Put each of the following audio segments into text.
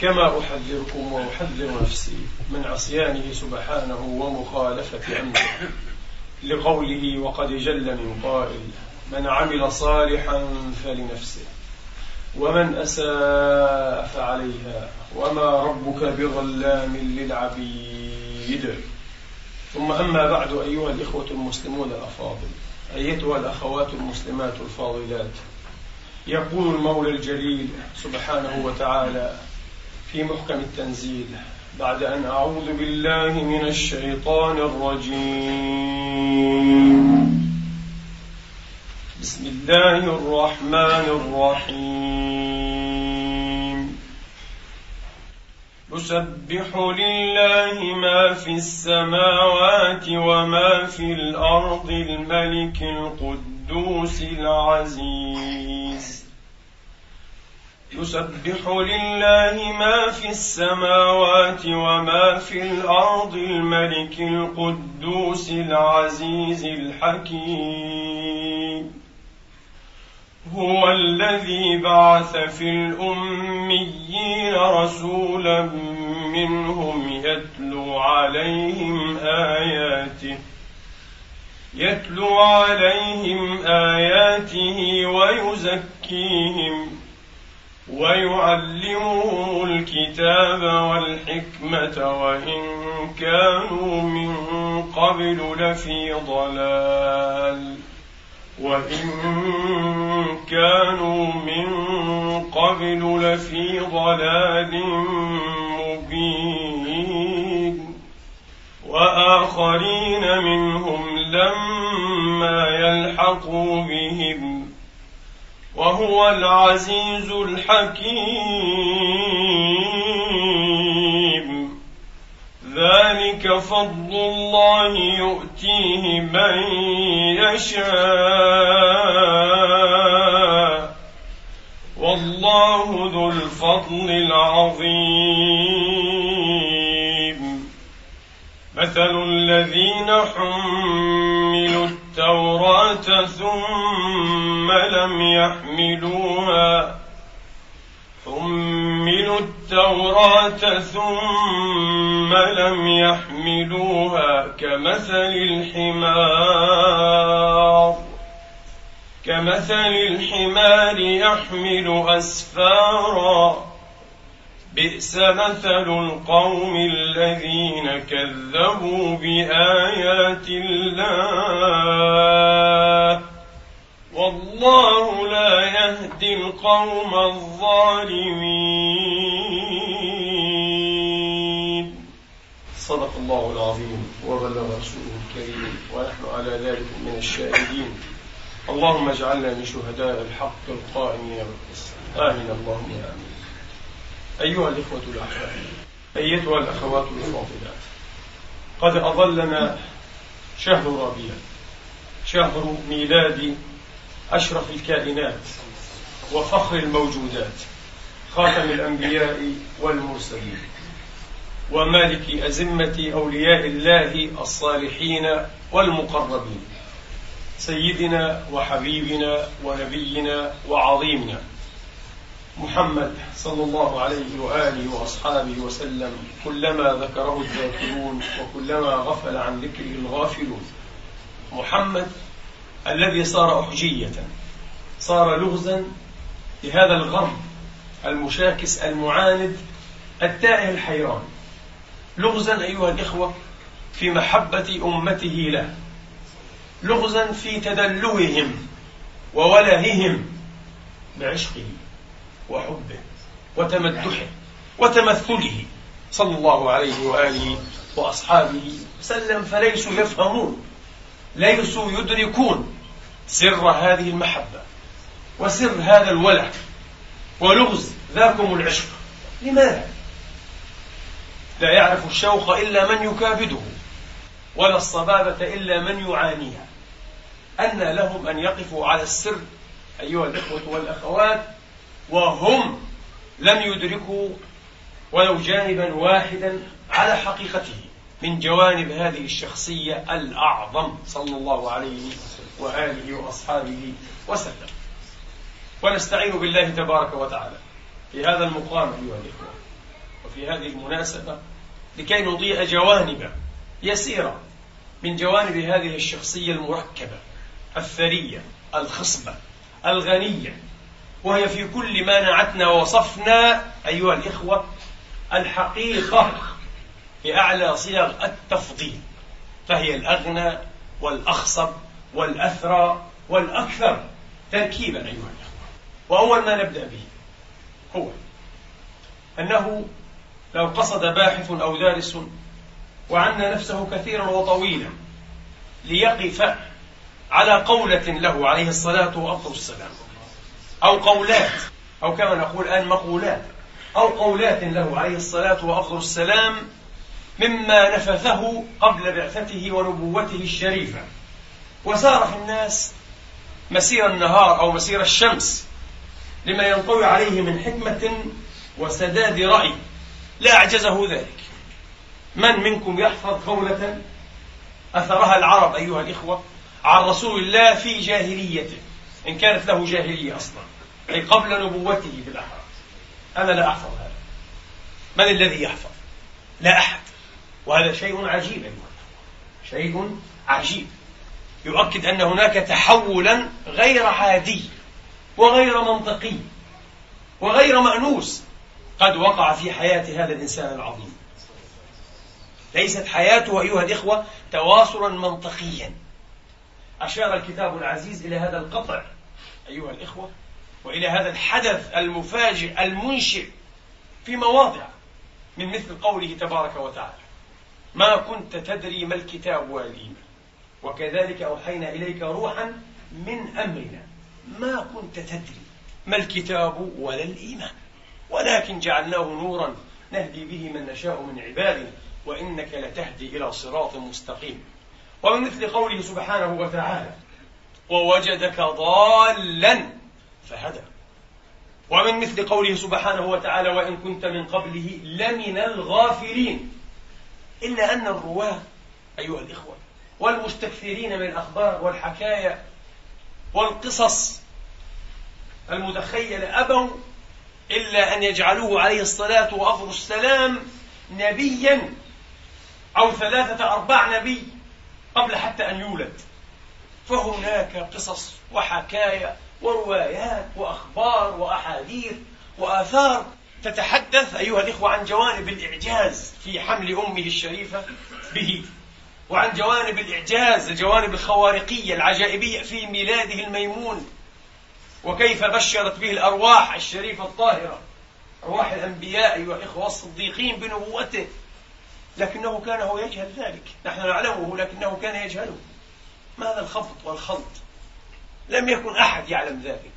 كما أحذركم وأحذر نفسي من عصيانه سبحانه ومخالفة أمره لقوله وقد جل من قائل من عمل صالحا فلنفسه ومن أساء فعليها وما ربك بظلام للعبيد. ثم أما بعد أيها الإخوة المسلمون الأفاضل أيتها الأخوات المسلمات الفاضلات يقول المولى الجليل سبحانه وتعالى في محكم التنزيل. بعد أن أعوذ بالله من الشيطان الرجيم. بسم الله الرحمن الرحيم. يسبح لله ما في السماوات وما في الأرض الملك القدوس العزيز. يسبح لله ما في السماوات وما في الأرض الملك القدوس العزيز الحكيم. هو الذي بعث في الأميين رسولا منهم يتلو عليهم آياته يتلو عليهم آياته ويزكيهم. ويعلمهم الكتاب والحكمة وإن كانوا من قبل لفي ضلال وإن كانوا من قبل لفي ضلال مبين وآخرين منهم لما يلحقوا بهم وهو العزيز الحكيم. ذلك فضل الله يؤتيه من يشاء. والله ذو الفضل العظيم. مثل الذين حملوا التوراة ثم لم يحملوها. حملوا التوراة ثم لم يحملوها كمثل الحمار. كمثل الحمار يحمل أسفارا. بئس مثل القوم الذين كذبوا بآيات الله. والله لا يهدي القوم الظالمين. صدق الله العظيم. وبلغ رسوله الكريم. ونحن على ذلك من الشاهدين. اللهم اجعلنا من شهداء الحق القائمين بالقسط آمين. اللهم آمين. أيها الإخوة الأحباب أيتها الأخوات الفاضلات قد أظلنا شهر ربيع شهر ميلاد أشرف الكائنات وفخر الموجودات خاتم الأنبياء والمرسلين ومالك أزمة أولياء الله الصالحين والمقربين سيدنا وحبيبنا ونبينا وعظيمنا. محمد صلى الله عليه وآله وأصحابه وسلم كلما ذكره الذاكرون وكلما غفل عن ذكره الغافلون. محمد الذي صار أحجية صار لغزا لهذا الغرب المشاكس المعاند التائه الحيران. لغزا أيها الإخوة في محبة أمته له. لغزا في تدلههم وولههم بعشقه. وحبه وتمدحه وتمثله صلى الله عليه وآله وأصحابه وسلم فليسوا يفهمون ليسوا يدركون سر هذه المحبة وسر هذا الوله ولغز ذاكم العشق لماذا؟ لا يعرف الشوق إلا من يكابده ولا الصبابة إلا من يعانيها أن لهم أن يقفوا على السر أيها الإخوة والأخوات وهم لم يدركوا ولو جانبا واحدا على حقيقته من جوانب هذه الشخصية الأعظم صلى الله عليه وآله وأصحابه وسلم. ونستعين بالله تبارك وتعالى في هذا المقام أيها الإخوة وفي هذه المناسبة لكي نضيء جوانب يسيرة من جوانب هذه الشخصية المركبة الثرية الخصبة الغنية وهي في كل ما نعتنا ووصفنا أيها الإخوة الحقيقة بأعلى صيغ التفضيل فهي الأغنى والأخصب والأثرى والأكثر تركيبا أيها الإخوة. وأول ما نبدأ به هو أنه لو قصد باحث أو دارس وعنا نفسه كثيرا وطويلا ليقف على قولة له عليه الصلاة والسلام. أو قولات أو كما نقول الآن مقولات أو قولات له عليه الصلاة وأفضل السلام مما نفثه قبل بعثته ونبوته الشريفة. وسار في الناس مسير النهار أو مسير الشمس لما ينطوي عليه من حكمة وسداد رأي. لا أعجزه ذلك. من منكم يحفظ قولة أثرها العرب أيها الإخوة عن رسول الله في جاهليته؟ إن كانت له جاهلية أصلا أي قبل نبوته بالأحرى أنا لا أحفظ هذا. من الذي يحفظ؟ لا أحد. وهذا شيء عجيب شيء عجيب. يؤكد أن هناك تحولا غير عادي وغير منطقي وغير مأنوس قد وقع في حياة هذا الإنسان العظيم. ليست حياته أيها الإخوة تواصلا منطقيا. أشار الكتاب العزيز إلى هذا القطع. أيها الإخوة وإلى هذا الحدث المفاجئ المنشئ في مواضع من مثل قوله تبارك وتعالى ما كنت تدري ما الكتاب ولا الإيمان وكذلك أوحينا إليك روحا من أمرنا. ما كنت تدري ما الكتاب ولا الإيمان ولكن جعلناه نورا نهدي به من نشاء من عبادنا وإنك لتهدي إلى صراط مستقيم. ومن مثل قوله سبحانه وتعالى ووجدك ضالا. فهدى. ومن مثل قوله سبحانه وتعالى وإن كنت من قبله لمن الغافلين. إلا أن الرواة أيها الإخوة والمستكثرين من الأخبار والحكايا والقصص المتخيلة أبوا إلا أن يجعلوه عليه الصلاة وأفضل السلام نبيا أو ثلاثة أرباع نبي قبل حتى أن يولد. فهناك قصص وحكايا وروايات وأخبار وأحاديث وآثار تتحدث أيها الإخوة عن جوانب الإعجاز في حمل أمه الشريفة به وعن جوانب الإعجاز الجوانب الخوارقية العجائبية في ميلاده الميمون وكيف بشرت به الأرواح الشريفة الطاهرة أرواح الأنبياء أيها الإخوة الصديقين بنبوته لكنه كان هو يجهل ذلك نحن نعلمه لكنه كان يجهله. ماذا الخفض والخلط؟ لم يكن أحد يعلم ذلك.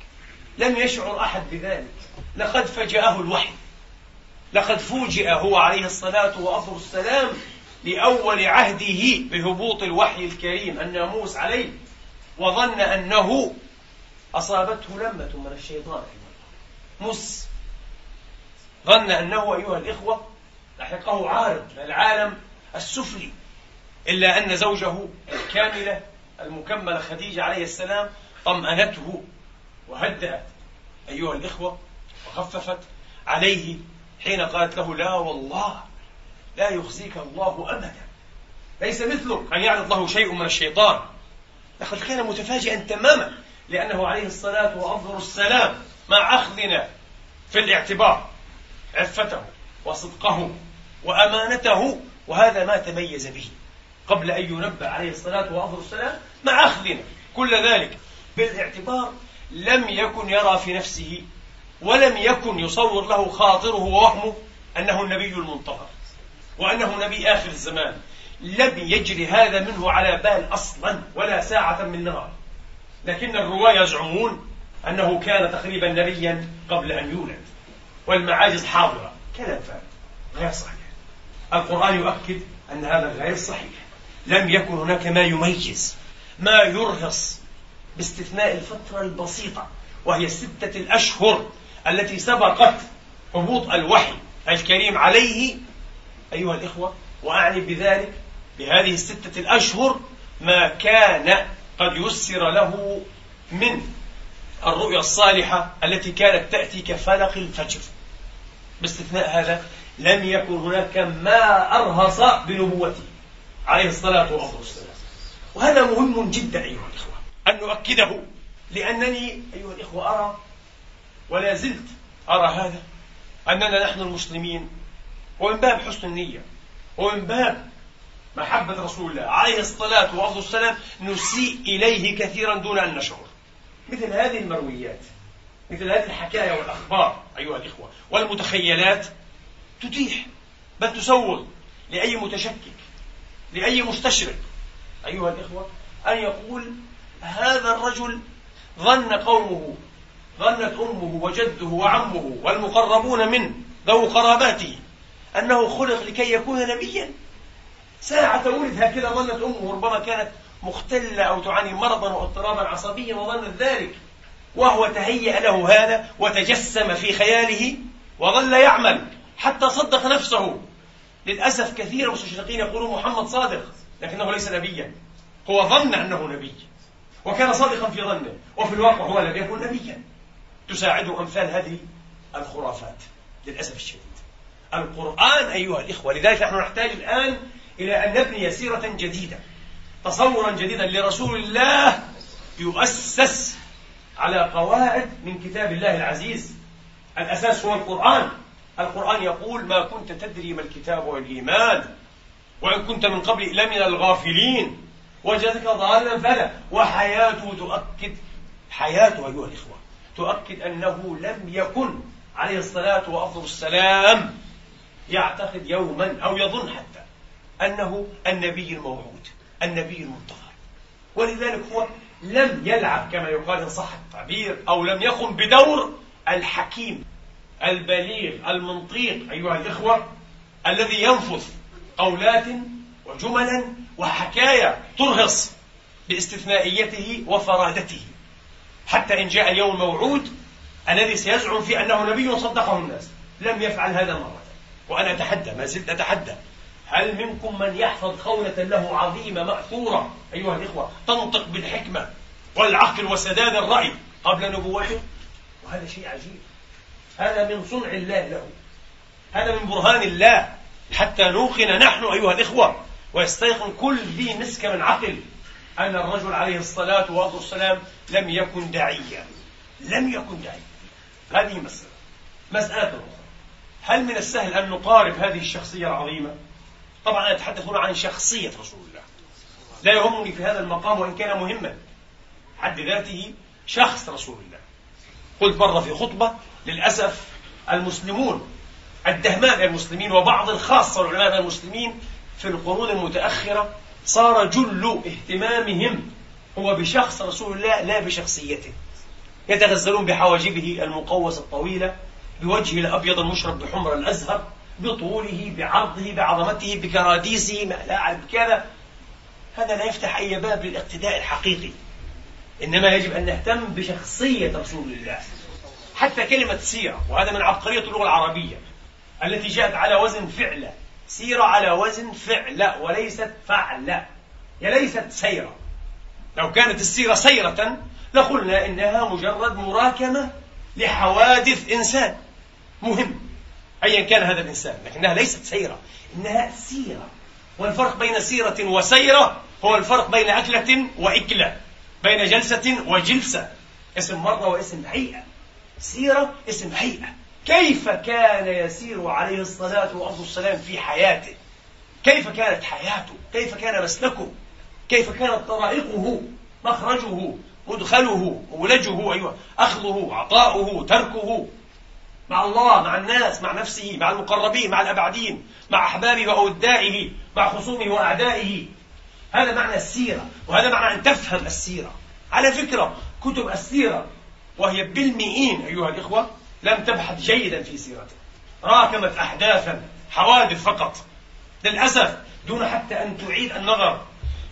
لم يشعر أحد بذلك. لقد فجأه الوحي. لقد فوجئ هو عليه الصلاة وأفضل السلام لأول عهده بهبوط الوحي الكريم الناموس عليه وظن أنه أصابته لمة من الشيطان. مس. ظن أنه أيها الإخوة لحقه عارض العالم السفلي إلا أن زوجه الكاملة المكملة خديجة عليه السلام طمأنته وهدأت أيها الإخوة وخففت عليه حين قالت له لا والله لا يخزيك الله أبدا ليس مثلك. أن يعرض له شيء من الشيطان. لقد كان متفاجئا تماما لأنه عليه الصلاة وأفضل السلام مع أخذنا في الاعتبار عفته وصدقه وأمانته وهذا ما تميز به. قبل أن ينبأ عليه الصلاة والسلام مع أخذنا كل ذلك بالاعتبار لم يكن يرى في نفسه ولم يكن يصور له خاطره ووهمه أنه النبي المنتظر وأنه نبي آخر الزمان. لم يجري هذا منه على بال أصلا ولا ساعة من نهار. لكن الرواة يزعمون أنه كان تقريبا نبيا قبل أن يولد. والمعاجز حاضرة. كلام فارغ. غير صحيح. القرآن يؤكد أن هذا غير صحيح. لم يكن هناك ما يميز ما يرهص باستثناء الفترة البسيطة وهي الستة الأشهر التي سبقت هبوط الوحي الكريم عليه. أيها الإخوة وأعني بذلك بهذه الستة الأشهر ما كان قد يسر له من الرؤيا الصالحة التي كانت تأتي كفلق الفجر. باستثناء هذا لم يكن هناك ما أرهص بنبوته. عليه الصلاة والسلام. وهذا مهم جدا أيها الإخوة. أن نؤكده. لأنني أيها الإخوة أرى ولا زلت أرى هذا أننا نحن المسلمين ومن باب حسن النية ومن باب محبة رسول الله عليه الصلاة والسلام نسيء إليه كثيرا دون أن نشعر. مثل هذه المرويات مثل هذه الحكاية والأخبار أيها الإخوة والمتخيلات تتيح بل تسوغ لأي متشكك. لأي مستشرق. أيها الإخوة أن يقول هذا الرجل ظن قومه ظنت أمه وجده وعمه والمقربون منه ذو قراباته أنه خلق لكي يكون نبيا. ساعة ولد هكذا ظنت أمه ربما كانت مختلة أو تعاني مرضا واضطرابا عصبيا وظنت ذلك. وهو تهيأ له هذا وتجسم في خياله وظل يعمل حتى صدق نفسه. للأسف كثير من المستشرقين يقولون محمد صادق لكنه ليس نبيا. هو ظن أنه نبي وكان صادقا في ظنه وفي الواقع هو لم يكن نبيا. تساعده أمثال هذه الخرافات للأسف الشديد. القرآن أيها الإخوة لذلك نحن نحتاج الآن إلى أن نبني سيرة جديدة تصورا جديدا لرسول الله يؤسس على قواعد من كتاب الله العزيز. الأساس هو القرآن. القرآن يقول ما كنت تدري ما الكتاب والإيمان وإن كنت من قبل لمن الغافلين. وجدك ضالا فلا وحياته تؤكد حياته أيها الإخوة تؤكد أنه لم يكن عليه الصلاة وأفضل السلام يعتقد يوما أو يظن حتى أنه النبي الموعود النبي المنتظر. ولذلك هو لم يلعب كما يقال إن صح التعبير أو لم يقم بدور الحكيم. البليغ المنطيق أيها الإخوة الذي ينفث قولات وجملا وحكايا ترهص باستثنائيته وفرادته. حتى إن جاء اليوم الموعود الذي سيزعم فيه أنه نبي صدقه الناس. لم يفعل هذا مرة. وأنا أتحدى ما زلت أتحدى. هل منكم من يحفظ قولة له عظيمة مأثورة؟ أيها الإخوة تنطق بالحكمة والعقل وسداد الرأي قبل نبوته؟ وهذا شيء عجيب. هذا من صنع الله له. هذا من برهان الله. حتى نوقن نحن أيها الإخوة ويستيقن كل ذي مسك من عقل أن الرجل عليه الصلاة والسلام لم يكن داعيا. لم يكن داعيا. هذه مسألة. مسألة أخرى. هل من السهل أن نقارب هذه الشخصية العظيمة؟ طبعا أنا أتحدث هنا عن شخصية رسول الله. لا يهمني في هذا المقام وإن كان مهما. حد ذاته شخص رسول الله. قلت مرة في خطبة للأسف المسلمون الدهماء المسلمين وبعض الخاصة العلماء المسلمين في القرون المتأخرة صار جل اهتمامهم هو بشخص رسول الله لا بشخصيته. يتغزلون بحواجبه المقوسة الطويلة بوجهه الأبيض المشرب بحمر الأزهر بطوله بعرضه بعظمته بكراديسه ما لا أعرف كذا. هذا لا يفتح أي باب للاقتداء الحقيقي. إنما يجب أن نهتم بشخصية رسول الله. حتى كلمة سيرة وهذا من عبقرية اللغة العربية التي جاءت على وزن فعلة. سيرة على وزن فعلة وليست فعلة هي ليست سيرة. لو كانت السيرة سيرة لقلنا إنها مجرد مراكمة لحوادث إنسان. مهم. أيا كان هذا الإنسان لكنها ليست سيرة إنها سيرة. والفرق بين سيرة وسيرة هو الفرق بين أكلة وإكلة بين جلسة وجلسة. اسم مرة واسم هيئة سيرة اسم هيئة. كيف كان يسير عليه الصلاة والسلام في حياته؟ كيف كانت حياته؟ كيف كان مسلكه كيف كانت طرائقه؟ مخرجه؟ مدخله؟ مولجه؟ أيوة. أخذه؟ عطاؤه؟ تركه؟ مع الله مع الناس مع نفسه مع المقربين مع الأبعدين مع أحبابه وأودائه مع خصومه وأعدائه. هذا معنى السيرة وهذا معنى أن تفهم السيرة. على فكرة كتب السيرة وهي بالمئين أيها الإخوة لم تبحث جيدا في سيرته راكمت أحداثا حوادث فقط. للأسف دون حتى أن تعيد النظر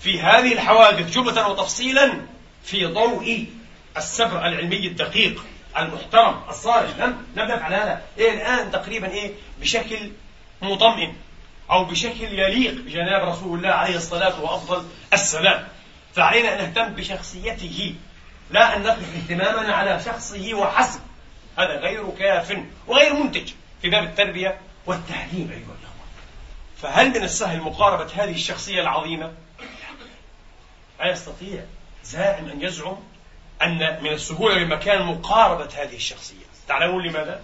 في هذه الحوادث جملة وتفصيلا في ضوء السبر العلمي الدقيق المحترم الصالح لم لم نفعل هذا. إيه الآن تقريبا إيه بشكل مطمئن أو بشكل يليق بجناب رسول الله عليه الصلاة وأفضل السلام فعلينا أن نهتم بشخصيته. لا أن نقف اهتمامنا على شخصه وحسب. هذا غير كاف وغير منتج في باب التربية والتعليم أيها الأخوة. فهل من السهل مقاربة هذه الشخصية العظيمة؟ لا. يستطيع زائم أن يزعم أن من السهولة بمكان مقاربة هذه الشخصية. تعلمون لماذا؟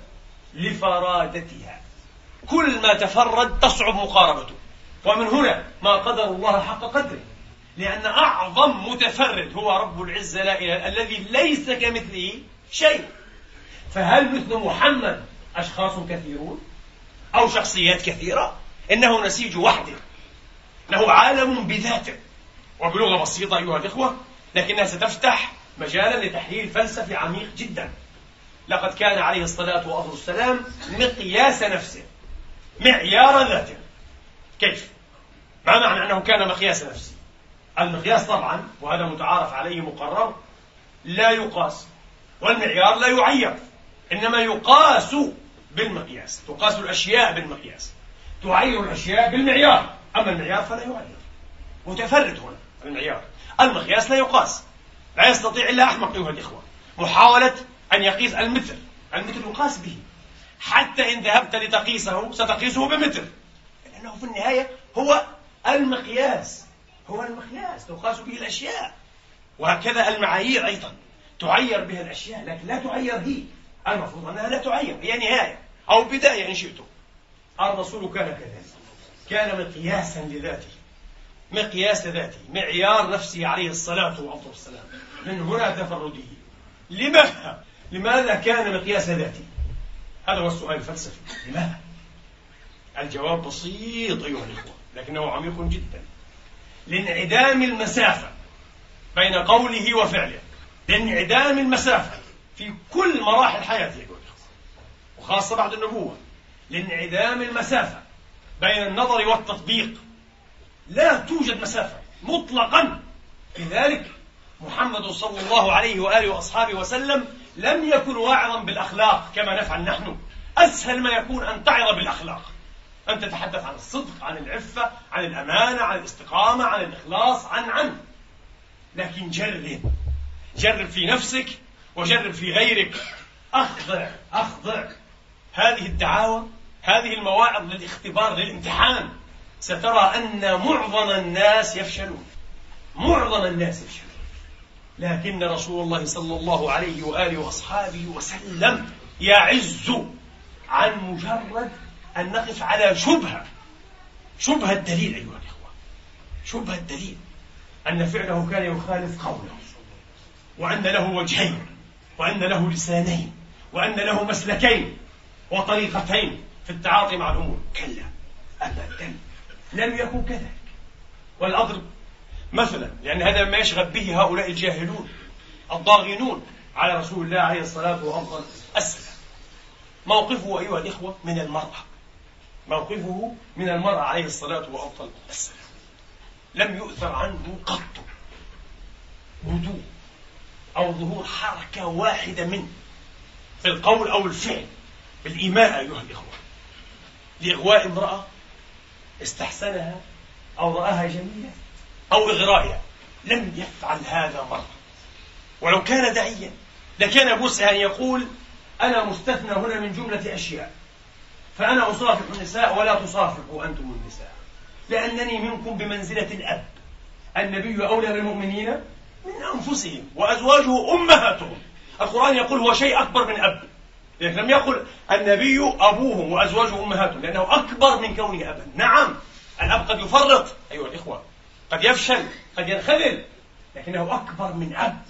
لفرادتها. كل ما تفرد تصعب مقاربته. ومن هنا ما قدر الله حق قدره. لأن أعظم متفرد هو رب العزة لا إله الذي ليس كمثله شيء. فهل مثل محمد أشخاص كثيرون؟ أو شخصيات كثيرة؟ إنه نسيج وحده. له عالم بذاته. وبلغة بسيطة أيها الإخوة لكنها ستفتح مجالا لتحليل فلسفي عميق جدا. لقد كان عليه الصلاة والسلام مقياس نفسه معيار ذاته. كيف؟ ما معنى أنه كان مقياس نفسه؟ المقياس طبعا وهذا متعارف عليه مقرر لا يقاس والمعيار لا يعير إنما يقاس بالمقياس تقاس الأشياء بالمقياس تعير الأشياء بالمعيار أما المعيار فلا يعير متفرد هنا المعيار المقياس لا يقاس لا يستطيع إلا أحمق أيها الإخوة محاولة أن يقيس المتر المتر يقاس به حتى إن ذهبت لتقيسه ستقيسه بمتر لأنه في النهاية هو المقياس. هو المقياس تقاس به الأشياء. وهكذا المعايير أيضا. تعير بها الأشياء لكن لا تعير هي. المفروض أنها لا تعير هي نهاية. أو بداية إن شئتم. الرسول كان كذلك. كان مقياسا لذاته. مقياس ذاته معيار نفسه عليه الصلاة والسلام. من هنا تفرده. لماذا؟ لماذا كان مقياس ذاته؟ هذا هو السؤال الفلسفي. لماذا؟ الجواب بسيط أيها الإخوة لكنه عميق جدا. لانعدام المسافة بين قوله وفعله. لانعدام المسافة في كل مراحل حياته الإخوة وخاصة بعد النبوة. لانعدام المسافة بين النظر والتطبيق. لا توجد مسافة مطلقا. لذلك محمد صلى الله عليه وآله وأصحابه وسلم لم يكن واعظا بالأخلاق كما نفعل نحن. أسهل ما يكون أن تعظ بالأخلاق. أن تتحدث عن الصدق عن العفة عن الأمانة عن الاستقامة عن الإخلاص عن عن. لكن جرب جرب في نفسك وجرب في غيرك. أخضع أخضع. هذه الدعاوى هذه المواعظ للاختبار للامتحان. سترى أن معظم الناس يفشلون. معظم الناس يفشلون. لكن رسول الله صلى الله عليه وآله وأصحابه وسلم يعز عن مجرد أن نقف على شبهة. شبهة الدليل أيها الإخوة. شبهة الدليل. أن فعله كان يخالف قوله. وأن له وجهين. وأن له لسانين. وأن له مسلكين. وطريقتين في التعاطي مع الأمور. كلا. أبدا. لم يكن كذلك. والأضرب مثلا لأن هذا ما يشغل به هؤلاء الجاهلون الضاغنون على رسول الله عليه الصلاة والسلام. موقفه أيها الإخوة من المرأة. موقفه من المرأة عليه الصلاة والسلام لم يؤثر عنه قط. بدو أو ظهور حركة واحدة منه في القول أو الفعل. بالإيماء أيها الإخوة. لإغواء امرأة استحسنها أو رآها جميلة أو إغرائها. لم يفعل هذا مرة. ولو كان داعيا لكان بوسع أن يقول أنا مستثنى هنا من جملة أشياء. فأنا أصافح النساء ولا تصافحوا أنتم النساء. لأنني منكم بمنزلة الأب. النبي أولى بالمؤمنين من أنفسهم وأزواجه أمهاتهم. القرآن يقول هو شيء أكبر من أب. لكن لم يقل النبي أبوهم وأزواجه أمهاتهم لأنه أكبر من كونه أبا. نعم الأب قد يفرط. أيها الإخوة قد يفشل قد ينخذل لكنه أكبر من أب.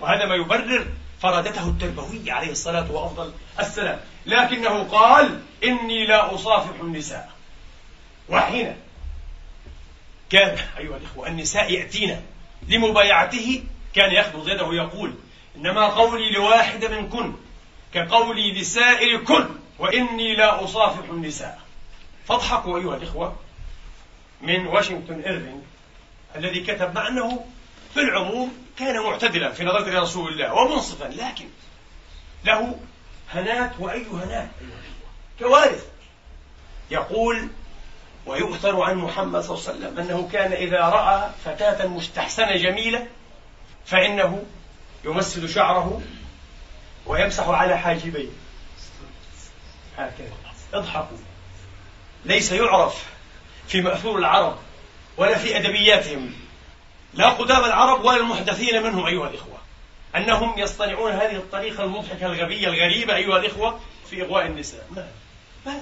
وهذا ما يبرر فرادته التربوية عليه الصلاة وأفضل السلام. لكنه قال إني لا أصافح النساء. وحين كان أيها الإخوة النساء يأتينا لمبايعته كان يخبط يده ويقول إنما قولي لواحدة منكن كقولي لسائركن وإني لا أصافح النساء. فاضحكوا أيها الإخوة من واشنطن إيرفينغ الذي كتب مع أنه في العموم كان معتدلا في نظرة رسول الله ومنصفا لكن له هنات وأي هنات كوارث. يقول ويؤثر عن محمد صلى الله عليه وسلم أنه كان إذا رأى فتاة مستحسنة جميلة فإنه يمسد شعره ويمسح على حاجبيه. هكذا. اضحكوا. ليس يعرف في مأثور العرب ولا في أدبياتهم لا قدام العرب ولا المحدثين منهم أيها الإخوة. أنهم يصطنعون هذه الطريقة المضحكة الغبية الغريبة أيها الإخوة في إغواء النساء. ما ما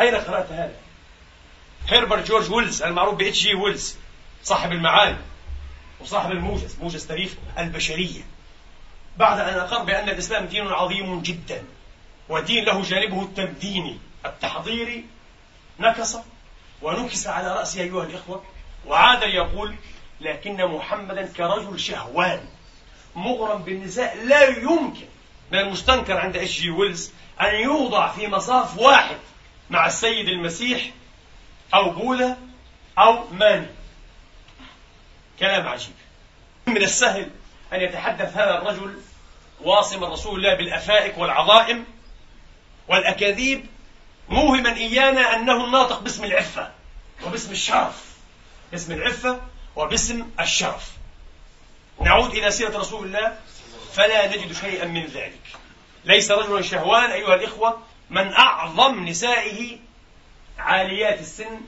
أين قرأت هذا؟ هيربرت جورج ويلز المعروف بإتش جي ويلز صاحب المعاني وصاحب الموجز موجز تاريخ البشرية. بعد أن أقر بأن الإسلام دين عظيم جدا ودين له جانبه التمديني التحضيري نكص ونكس على رأسه أيها الإخوة وعاد يقول لكن محمدا كرجل شهوان مغرم بالنساء لا يمكن من المستنكر عند اتش جي ويلز؟ أن يوضع في مصاف واحد مع السيد المسيح أو بوذا أو ماني. كلام عجيب. من السهل أن يتحدث هذا الرجل واصم رسول الله بالأفائك والعظائم والأكاذيب موهما إيانا أنه الناطق باسم العفة وباسم الشرف. باسم العفة وباسم الشرف. نعود إلى سيرة رسول الله فلا نجد شيئا من ذلك. ليس رجلا شهوان أيها الإخوة من أعظم نسائه عاليات السن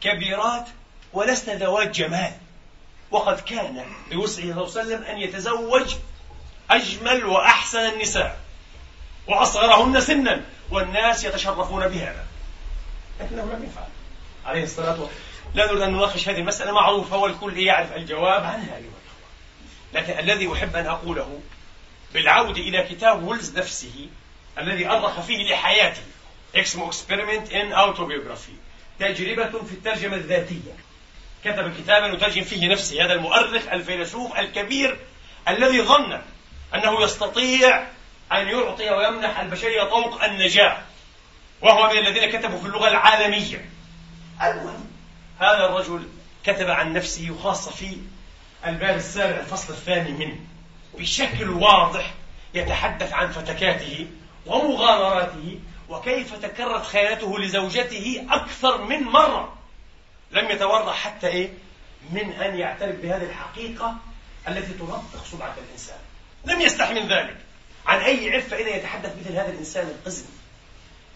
كبيرات ولسن ذوات جمال. وقد كان بوسعه صلى الله عليه وسلم أن يتزوج أجمل وأحسن النساء وأصغرهن سنا والناس يتشرفون بهذا. لكنه لم يفعل عليه الصلاة والسلام. لا نريد أن نناقش هذه المسألة معروفة والكل يعرف الجواب عنها أيها لكن الذي أحب أن أقوله بالعودة إلى كتاب ويلز نفسه الذي أرخ فيه لحياته اسمه Experiment in Autobiography تجربة في الترجمة الذاتية. كتب كتابا يترجم فيه نفسه هذا المؤرخ الفيلسوف الكبير الذي ظن أنه يستطيع أن يعطي ويمنح البشرية طوق النجاة وهو من الذين كتبوا في اللغة العالمية. المهم هذا الرجل كتب عن نفسه وخاصة في الباب السابع الفصل الثاني منه بشكل واضح يتحدث عن فتكاته ومغامراته وكيف تكررت خيانته لزوجته أكثر من مرة. لم يتورع حتى إيه؟ من أن يعترف بهذه الحقيقة التي تلطخ سمعة الإنسان. لم يستح من ذلك. عن أي عفة إذا يتحدث مثل هذا الإنسان القزم؟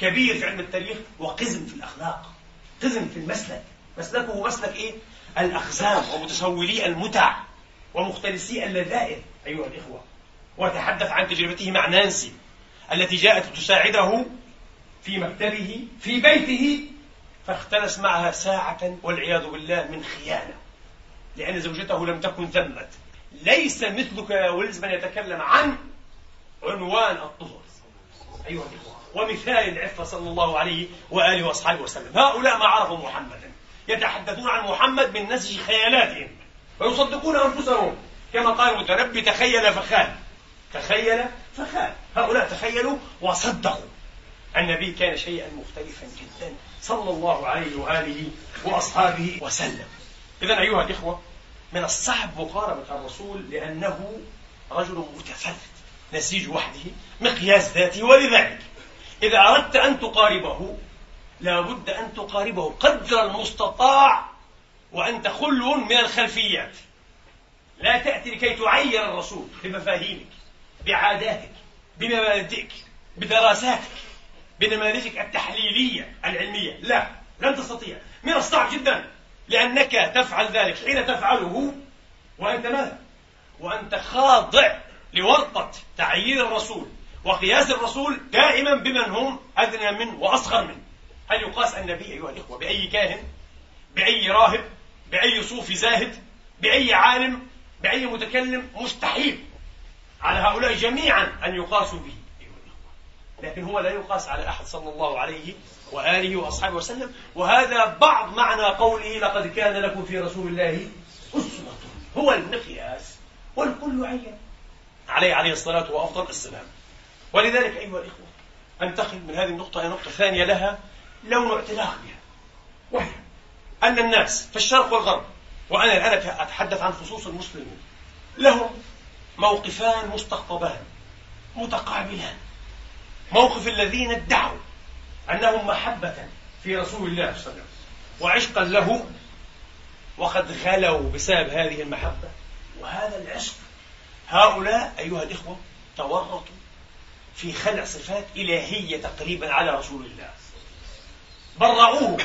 كبير في علم التاريخ وقزم في الأخلاق قزم في المسلك. مسلكه مسلك إيه؟ الأخزام ومتسولي المتع ومختلسي اللذائذ أيها الإخوة. وتحدث عن تجربته مع نانسي التي جاءت تساعده في مكتبه في بيته فاختلس معها ساعة والعياذ بالله من خيانة لأن زوجته لم تكن ثمت ليس مثلك يا ويلز من يتكلم عن عنوان الطهر أيها الإخوة ومثال العفة صلى الله عليه وآله وأصحابه وسلم. هؤلاء ما عرفوا محمدا. يتحدثون عن محمد من نسج خيالاتهم ويصدقون أنفسهم. كما قال المتنبي تخيل فخان تخيل فخان هؤلاء تخيلوا وصدقوا النبي كان شيئا مختلفا جدا صلى الله عليه وآله وأصحابه وسلم. إذا أيها الإخوة من الصعب مقاربة الرسول لأنه رجل متفرد نسيج وحده مقياس ذاته ولذلك. إذا أردت أن تقاربه لا بد أن تقاربه قدر المستطاع وأنت خلو من الخلفيات. لا تأتي لكي تعير الرسول بمفاهيمك بعاداتك بمبادئك بدراساتك بنماذجك التحليلية العلمية. لا لن تستطيع. من الصعب جدا لأنك تفعل ذلك حين تفعله. وأنت ماذا؟ وأنت خاضع لورطة تعيير الرسول وقياس الرسول دائما بمن هم أدنى منه وأصغر منه هل يقاس النبي أيها الإخوة بأي كاهن بأي راهب بأي صوفي زاهد بأي عالم بأي متكلم مستحيل. على هؤلاء جميعا أن يقاسوا به لكن هو لا يقاس على أحد صلى الله عليه وآله وأصحابه وسلم. وهذا بعض معنى قوله لقد كان لكم في رسول الله أسوة. هو المقياس والكل عين عليه عليه الصلاة وأفضل السلام ولذلك أيها الإخوة أنتقل من هذه النقطة إلى نقطة ثانية لها. لون اعتلاق بها. وهي أن الناس في الشرق والغرب وأنا الآن أتحدث عن خصوص المسلمين لهم موقفان مستقطبان متقابلان. موقف الذين ادعوا أنهم محبة في رسول الله صلى الله عليه وسلم وعشقا له وقد غلوا بسبب هذه المحبة. وهذا العشق هؤلاء أيها الإخوة تورطوا في خلع صفات إلهية تقريبا على رسول الله. برعوه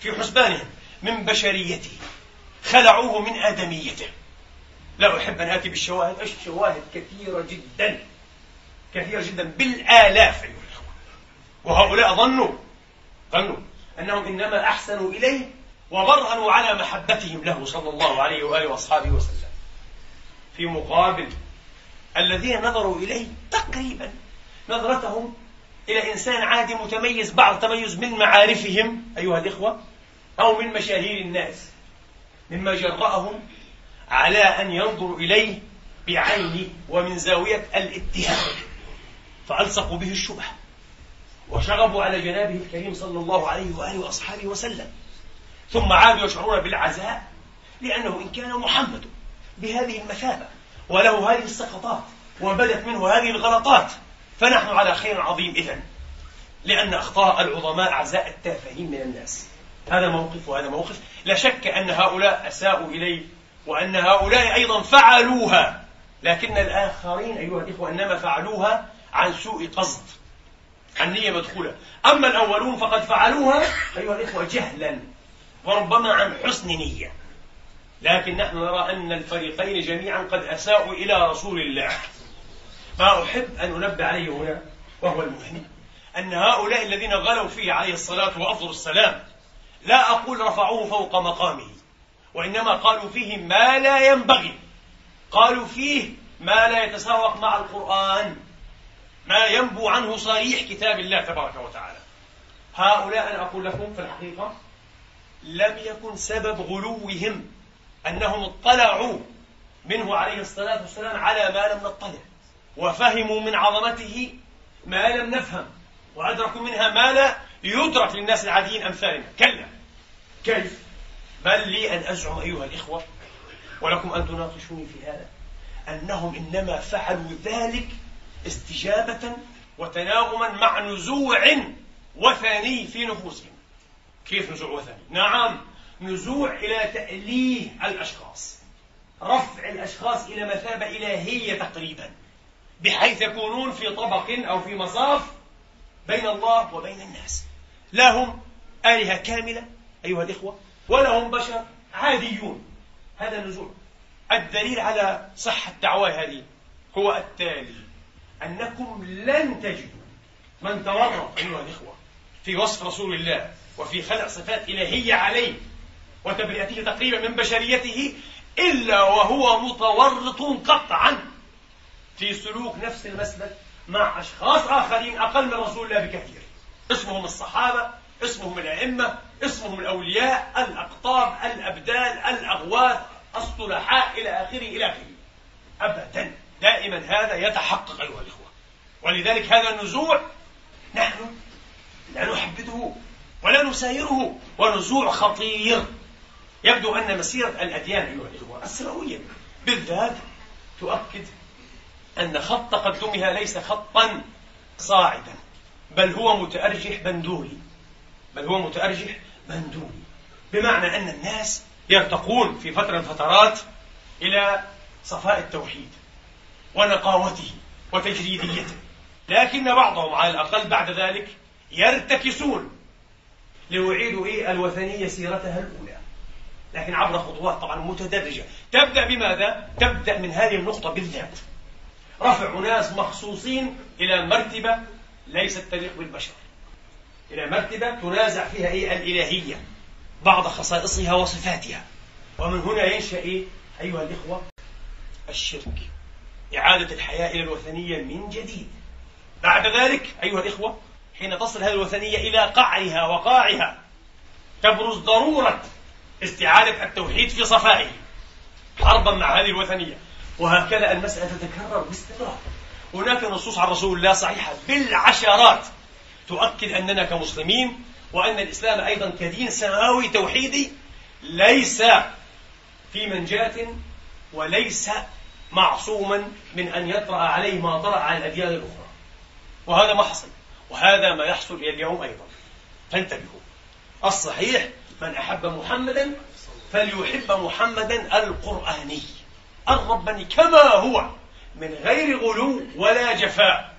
في حسبانهم من بشريته خلعوه من آدميته. لا أحب أن آتي بالشواهد الشواهد كثيرة جدا كثيرة جدا بالآلاف أيها الأخوة. وهؤلاء ظنوا ظنوا أنهم إنما أحسنوا إليه وبرهنوا على محبتهم له صلى الله عليه وآله وأصحابه وسلم. في مقابل الذين نظروا إليه تقريبا نظرتهم إلى إنسان عادي متميز بعض تميز من معارفهم أيها الإخوة أو من مشاهير الناس مما جرأهم على أن ينظروا إليه بعين ومن زاوية الاتهام. فألصقوا به الشبهة وشغبوا على جنابه الكريم صلى الله عليه وآله وأصحابه وسلم. ثم عادوا يشعرون بالعزاء لأنه إن كان محمد بهذه المثابة وله هذه السقطات وبدت منه هذه الغلطات فنحن على خير عظيم إذن لأن أخطاء العظماء أعزاء التافهين من الناس. هذا موقف وهذا موقف. لا شك أن هؤلاء أساءوا إليه وأن هؤلاء أيضا فعلوها. لكن الآخرين أيها الإخوة إنما فعلوها عن سوء قصد عن نية مدخولة. أما الأولون فقد فعلوها أيها الإخوة جهلا وربما عن حسن نية. لكن نحن نرى أن الفريقين جميعا قد أساءوا إلى رسول الله. ما أحب أن أنبه عليه هنا وهو المهم أن هؤلاء الذين غلوا فيه عليه الصلاة وأفضل السلام لا أقول رفعوه فوق مقامه وإنما قالوا فيه ما لا ينبغي قالوا فيه ما لا يتساوق مع القرآن ما ينبو عنه صريح كتاب الله تبارك وتعالى. هؤلاء أنا أقول لكم في الحقيقة لم يكن سبب غلوهم أنهم اطلعوا منه عليه الصلاة والسلام على ما لم نطلع. وفهموا من عظمته ما لم نفهم وأدركوا منها ما لا يدرك للناس العاديين أمثالنا. كلا. كيف؟ بل لي أن أزعم أيها الإخوة ولكم أن تناقشوني في هذا أنهم إنما فعلوا ذلك استجابة وتناغما مع نزوع وثني في نفوسهم. كيف نزوع وثني؟ نعم نزوع إلى تأليه الأشخاص رفع الأشخاص إلى مثابة إلهية تقريبا. بحيث يكونون في طبق أو في مصاف بين الله وبين الناس. لهم آلهة كاملة أيها الإخوة ولهم بشر عاديون. هذا النزوع الدليل على صحة دعوة هذه هو التالي أنكم لن تجدوا من تورط أيها الإخوة في وصف رسول الله وفي خلق صفات إلهية عليه وتبرئته تقريبا من بشريته إلا وهو متورط قطعا. في سلوك نفس المسلك مع أشخاص آخرين أقل من رسول الله بكثير. اسمهم الصحابة اسمهم الأئمة اسمهم الأولياء الأقطاب الأبدال الأغواث الصلحاء إلى آخره إلى آخره. أبدا دائما هذا يتحقق أيها الإخوة. ولذلك هذا النزوع نحن لا نحبذه ولا نسايره ونزوع خطير. يبدو أن مسيرة الأديان أيها الإخوة السماوية بالذات تؤكد أن خط تقدمها ليس خطا صاعدا بل هو متأرجح بندولي بل هو متأرجح بندولي بمعنى أن الناس يرتقون في فترة من الفترات إلى صفاء التوحيد ونقاوته وتجريديته. لكن بعضهم على الأقل بعد ذلك يرتكسون ليعيدوا إيه؟ الوثنية سيرتها الأولى. لكن عبر خطوات طبعا متدرجة. تبدأ بماذا؟ تبدأ من هذه النقطة بالذات. رفع ناس مخصوصين إلى مرتبة ليست تليق بالبشر. إلى مرتبة تنازع فيها إيه؟ الإلهية بعض خصائصها وصفاتها. ومن هنا ينشأ إيه؟ أيها الإخوة الشرك. إعادة الحياة إلى الوثنية من جديد. بعد ذلك أيها الإخوة حين تصل هذه الوثنية إلى قعرها وقاعها تبرز ضرورة استعادة التوحيد في صفائه. حربا مع هذه الوثنية. وهكذا المسألة تتكرر باستمرار. هناك نصوص عن رسول الله صحيحة بالعشرات تؤكد أننا كمسلمين وأن الإسلام أيضا كدين سماوي توحيدي ليس في منجاة وليس معصوما من أن يطرأ عليه ما طرأ على الأديان الأخرى. وهذا ما حصل. وهذا ما يحصل إلى اليوم أيضا. فانتبهوا. الصحيح من أحب محمدا فليحب محمدا القرآني. الرباني كما هو من غير غلو ولا جفاء.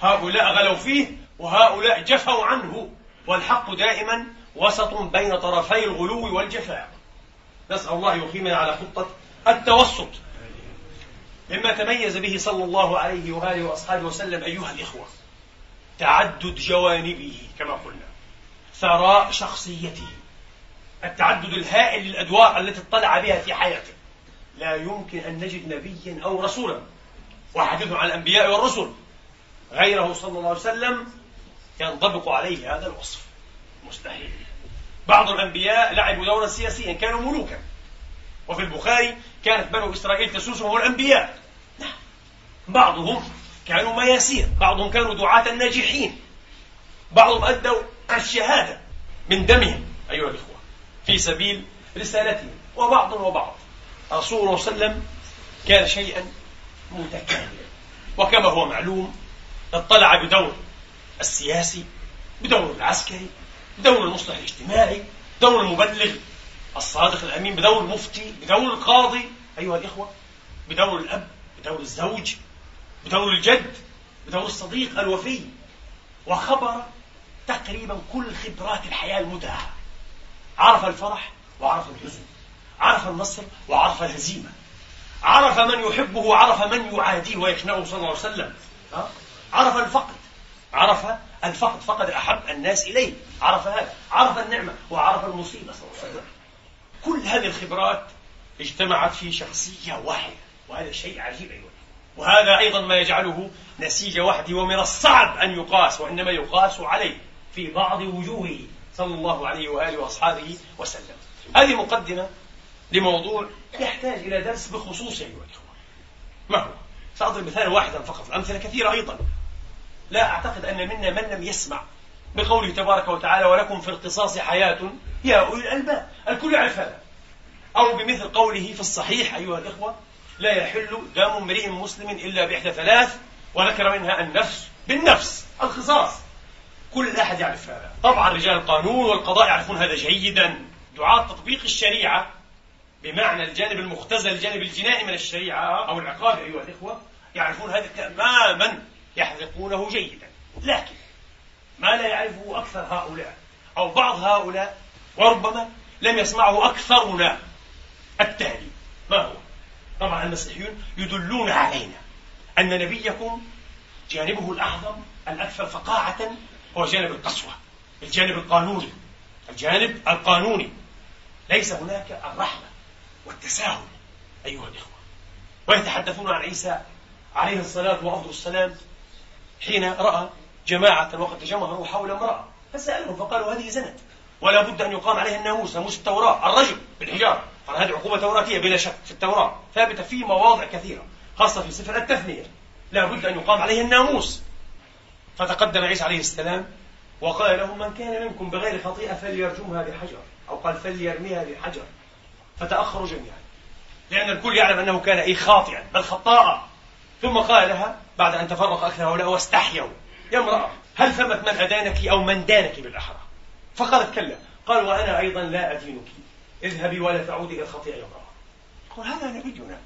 هؤلاء غلوا فيه وهؤلاء جفوا عنه. والحق دائما وسط بين طرفي الغلو والجفاء. نسأل الله يقيمنا على خطة التوسط. مما تميز به صلى الله عليه وآله وأصحابه وسلم أيها الإخوة تعدد جوانبه كما قلنا ثراء شخصيته التعدد الهائل للأدوار التي اطلع بها في حياته. لا يمكن أن نجد نبيا أو رسولا. وحديث عن الأنبياء والرسل. غيره صلى الله عليه وسلم ينطبق عليه هذا الوصف. مستحيل. بعض الأنبياء لعبوا دورا سياسيا كانوا ملوكا. وفي البخاري كانت بنو إسرائيل تسوسهم الأنبياء. نعم. بعضهم كانوا مياسير بعضهم كانوا دعاة ناجحين بعضهم أدوا الشهادة من دمهم أيها الإخوة في سبيل رسالتهم. وبعض وبعض. رسول الله صلى الله عليه وسلم كان شيئا متكاملا وكما هو معلوم اطلع بدور السياسي بدور العسكري بدور المصلح الاجتماعي بدور المبلغ الصادق الأمين بدور المفتي بدور القاضي أيها الإخوة بدور الأب بدور الزوج بدور الجد بدور الصديق الوفي. وخبر تقريبا كل خبرات الحياة المتاحة عرف الفرح وعرف الحزن. عرف النصر وعرف الهزيمة عرف من يحبه وعرف من يعاديه ويخنقه صلى الله عليه وسلم. عرف الفقد. عرف الفقد. فقد أحب الناس إليه. عرف هذا. عرف النعمة وعرف المصيبة صلى الله عليه وسلم. كل هذه الخبرات اجتمعت في شخصية واحدة وهذا شيء عجيب أيضا. وهذا أيضا ما يجعله نسيج وحده ومن الصعب أن يقاس وإنما يقاس عليه في بعض وجوهه صلى الله عليه وآله وأصحابه وسلم. هذه مقدمة لموضوع يحتاج إلى درس بخصوصه أيها الإخوة ما هو؟ سأضرب مثالا واحدا فقط الأمثلة كثيرة أيضا. لا أعتقد أن منا من لم يسمع بقوله تبارك وتعالى ولكم في القصاص حياة يا أولي الألباب. الكل يعرف هذا. أو بمثل قوله في الصحيح أيها الإخوة لا يحل دم امرئ مسلم إلا بإحدى ثلاث وذكر منها النفس بالنفس القصاص كل أحد يعرف هذا. طبعا رجال القانون والقضاء يعرفون هذا جيدا. دعاة تطبيق الشريعة بمعنى الجانب المختزل الجانب الجنائي من الشريعة أو العقاب أيها الإخوة يعرفون هذا تماما يحذقونه جيدا. لكن ما لا يعرفه أكثر هؤلاء أو بعض هؤلاء وربما لم يسمعه أكثرنا التالي ما هو؟ طبعا المسيحيون يدلون علينا أن نبيكم جانبه الأعظم الأكثر فقاعة هو جانب القسوة الجانب القانوني. الجانب القانوني. ليس هناك الرحمة. والتساهل أيها الإخوة. ويتحدثون عن عيسى عليه الصلاة وأفضل السلام حين رأى جماعة وقد تجمهروا حول امرأة فسألهم فقالوا هذه زنت ولا بد أن يقام عليها الناموس ناموس التوراة الرجل بالحجارة هذه عقوبة توراتية بلا شك في التوراة ثابتة في مواضع كثيرة خاصة في سفر التثنية لا بد أن يقام عليه الناموس. فتقدم عيسى عليه السلام وقال لهم من كان منكم بغير خطيئة فليرجمها بحجر أو قال فليرميها بحجر. فتأخروا جميعا. لأن الكل يعلم أنه كان إيه خاطئا بل خطاء. ثم قال لها بعد أن تفرق أكثر هؤلاء واستحيوا. يا امرأة هل ثمت من أدانك أو من دانك بالأحرى؟ فقالت كلا قال وأنا أيضا لا أدينك. اذهبي ولا تعودي إلى الخطيئة يا امرأة. قال هذا نبينا؟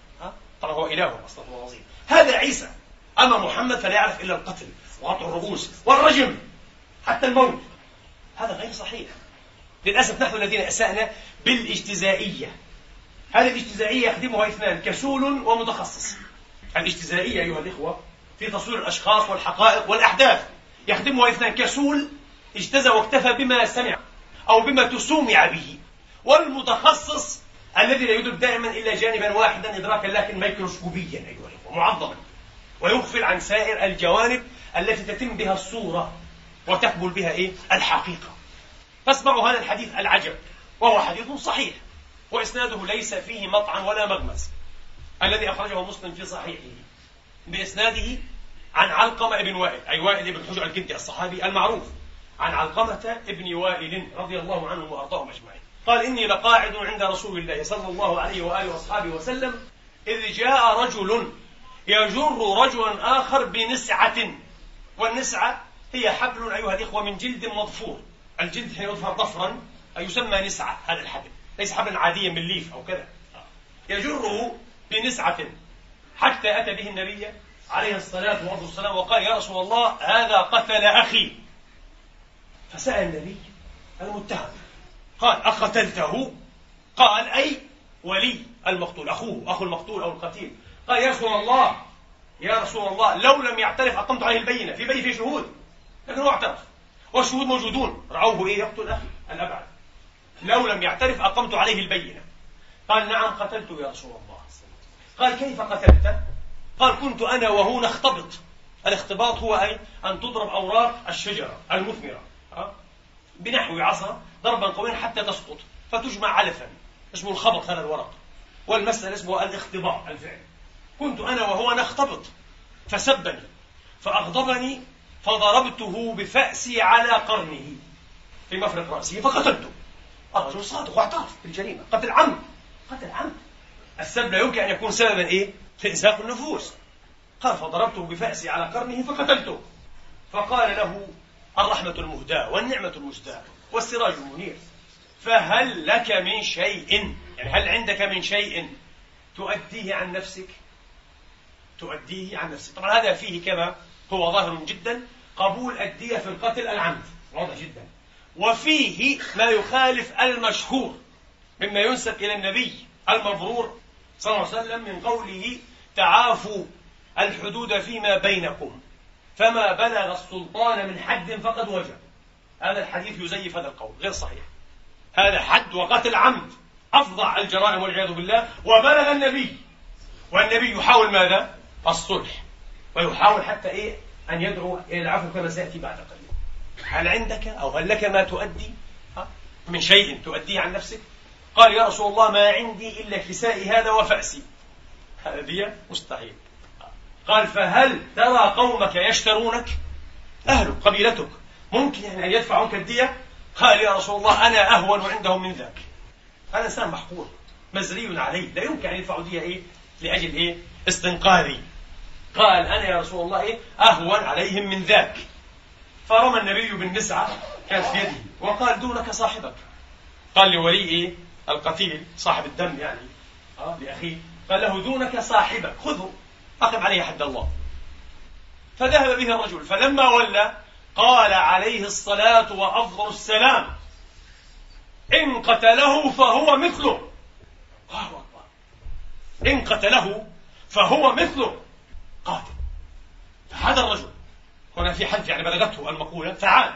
طبعا هو إله أصلا هو عظيم. هذا عيسى. أما محمد فلا يعرف إلا القتل وقطع الرؤوس والرجم حتى الموت. هذا غير صحيح. للأسف نحن الذين أسأنا بالإجتزائية. هذه الاجتزائية يخدمها إثنان كسول ومتخصص. الاجتزائية أيها الإخوة في تصوير الأشخاص والحقائق والأحداث يخدمها إثنان كسول اجتزى واكتفى بما سمع أو بما تسومع به. والمتخصص الذي لا يدرك دائما إلا جانبا واحدا إدراكا لكن ميكروسكوبيا أيها الإخوة معظما ويغفل عن سائر الجوانب التي تتم بها الصورة وتقبل بها إيه؟ الحقيقة. فاسمعوا هذا الحديث العجب وهو حديث صحيح. وإسناده ليس فيه مطعن ولا مغمز الذي أخرجه مسلم في صحيحه. بإسناده عن علقمة بن وائل أي وائل بن حجر الكندي الصحابي المعروف عن علقمة بن وائل رضي الله عنه وأرضاهم أجمعين. قال إني لقاعد عند رسول الله صلى الله عليه وآله وأصحابه وسلم إذ جاء رجل يجر رجلا آخر بنسعة والنسعة هي حبل أيها الإخوة من جلد مضفور. الجلد حين يظهر ضفرا يسمى نسعة هذا الحبل. ليس حبلا عاديا من ليف أو كذا. يجره بنسعة حتى أتى به النبي عليه الصلاة والسلام وقال يا رسول الله هذا قتل أخي. فسأل النبي المتهم قال أقتلته؟ قال أي ولي المقتول أخوه أخو المقتول أو القتيل. قال يا رسول الله يا رسول الله لو لم يعترف أقمت عليه البينة في بينه في شهود لكن هو اعترف والشهود موجودون رأوه إيه يقتل أخي الأبعد لو لم يعترف أقمت عليه البينة. قال نعم قتلته يا رسول الله. قال كيف قتلته قال كنت أنا وهو نختبط الاختباط هو أي؟ أن تضرب أوراق الشجرة المثمرة. بنحو عصا ضربا قويا حتى تسقط فتجمع علفا. اسمه الخبط هذا الورق. والمسألة اسمه الاختباط الفعل. كنت أنا وهو نختبط فسبني. فأغضبني. فضربته بفأسي على قرنه. في مفرق رأسه فقتلته. الرجل صادق واعترف بالجريمة قتل عمد قتل عمد السب لا يمكن أن يكون سببا إيه؟ في إزهاق النفوس. قال فضربته بفأسي على قرنه فقتلته. فقال له الرحمة المهداة والنعمة المجداة والسراج المنير. فهل لك من شيء؟ يعني هل عندك من شيء تؤديه عن نفسك؟ تؤديه عن نفسك. طبعا هذا فيه كما هو ظاهر جدا. قبول الدية في القتل العمد. واضح جدا. وفيه ما يخالف المشهور مما ينسب إلى النبي المبرور صلى الله عليه وسلم من قوله تعافوا الحدود فيما بينكم فما بلغ السلطان من حد فقد وجب. هذا الحديث يزيف هذا القول غير صحيح. هذا حد وقتل عمد أفظع الجرائم والعياذ بالله وبلغ النبي. والنبي يحاول ماذا؟ الصلح. ويحاول حتى إيه؟ أن يدعو إلى العفو كما سيأتي بعد قليل. هل عندك أو هل لك ما تؤدي؟ من شيء تؤديه عن نفسك؟ قال يا رسول الله ما عندي إلا كسائي هذا وفأسي. هذا مستحيل. قال فهل ترى قومك يشترونك؟ أهلك قبيلتك. ممكن يعني أن يدفعوا الدية؟ قال يا رسول الله أنا أهون عندهم من ذاك. هذا إنسان محقور مزري عليه. لا يمكن أن يدفعوا دية إيه؟ لأجل إيه؟ استنقاذي. قال أنا يا رسول الله إيه؟ أهون عليهم من ذاك. فرمى النبي بالنسعة كانت في يده وقال دونك صاحبك. قال لولي إيه؟ القتيل صاحب الدم يعني آه لأخيه. قال له دونك صاحبك خذه أقم عليه حد الله. فذهب به الرجل فلما ولى قال عليه الصلاة وأفضل السلام. إن قتله فهو مثله. الله أكبر. إن قتله فهو مثله. قاتل. فهذا الرجل. هنا في حد يعني بلغته المقولة فعاد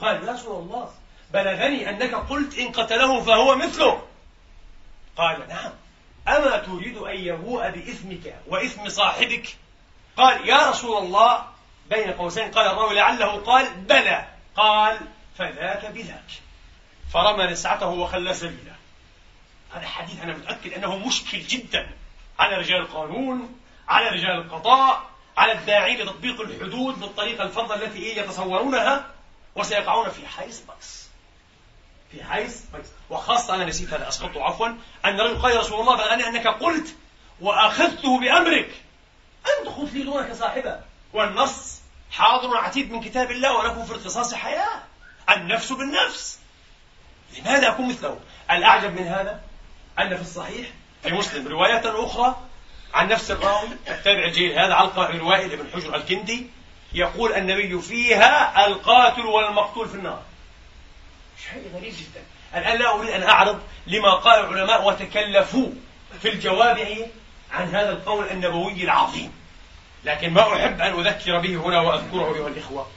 قال يا رسول الله بلغني أنك قلت إن قتله فهو مثله. قال نعم. أما تريد أن يبوء بإثمك وإثم صاحبك؟ قال يا رسول الله بين قوسين قال الراوي لعله قال بلى. قال فذاك بذاك. فرمى نسعته وخلى سبيله. هذا حديث أنا متأكد أنه مشكل جدا على رجال القانون على رجال القضاء. على الداعين لتطبيق الحدود بالطريقة الفظة التي إيه يتصورونها وسيقعون في حيص بيص في حيص بيص وخاصة أنا نسيت هذا أسقطه عفوا أن رجل قال يا رسول الله بلغني أنك قلت وأخذته بأمرك. أنت خذ لي دونك صاحبك. والنص حاضر عتيد من كتاب الله ولكم في القصاص حياة. النفس بالنفس. لماذا أكون مثله؟ الأعجب من هذا أن في الصحيح في مسلم رواية أخرى عن نفس الراوي التابع الجيل هذا علقة بن وائل بن حجر الكندي يقول النبي فيها القاتل والمقتول في النار. شيء غريب جدا. الآن لا أريد أن أعرض لما قال العلماء وتكلفوا في الجواب عن هذا القول النبوي العظيم. لكن ما أحب أن أذكر به هنا وأذكره أيها الإخوة.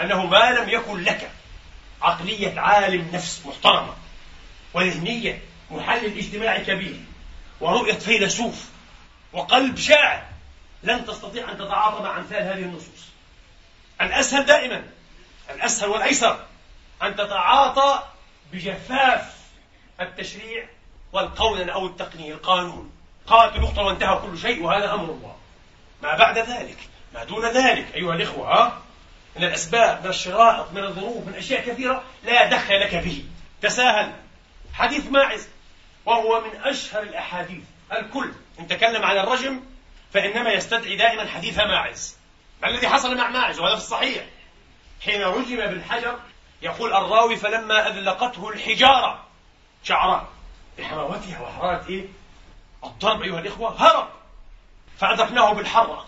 أنه ما لم يكن لك عقلية عالم نفس محترمة وذهنية محلل اجتماعي كبير. ورؤية فيلسوف وقلب شاعر لن تستطيع أن تتعاطى مع أمثال هذه النصوص. الأسهل دائما الأسهل والأيسر أن تتعاطى بجفاف التشريع والقول أو التقنية القانون. قالت يقتل وانتهى كل شيء وهذا أمر الله. ما بعد ذلك ما دون ذلك أيها الإخوة ها من الأسباب من الشرائط من الظروف من أشياء كثيرة لا دخل لك به تساهل. حديث ماعز وهو من أشهر الأحاديث. الكل إن تكلم عن الرجم فإنما يستدعي دائما حديث ماعز. ما الذي حصل مع ماعز؟ وهذا في الصحيح. حين رجم بالحجر يقول الراوي فلما أذلقته الحجارة شعران. بحماوتها وحرارة إيه؟ الضرب أيها الإخوة هرب. فأدركناه بالحرة.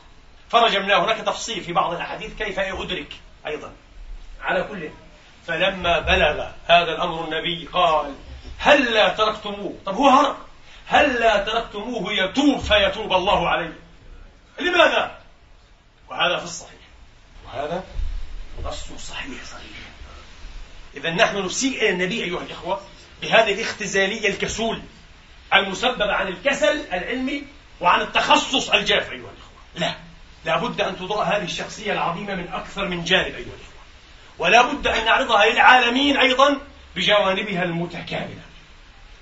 فرجمناه. هناك تفصيل في بعض الأحاديث كيف أدرك أيضا. على كل. فلما بلغ هذا الأمر النبي قال هل لا تركتموه؟ طب هو هرب. هل لا تركتموه يتوب فيتوب الله عليه. لماذا؟ وهذا في الصحيح. وهذا؟ نص صحيح صحيح. إذا نحن نسيء إلى النبي أيها الإخوة بهذه الاختزالية الكسول المسببة عن الكسل العلمي وعن التخصص الجاف أيها الإخوة. لا. لا بد أن تضاء هذه الشخصية العظيمة من أكثر من جانب أيها الإخوة. ولا بد أن نعرضها للعالمين أيضا بجوانبها المتكاملة.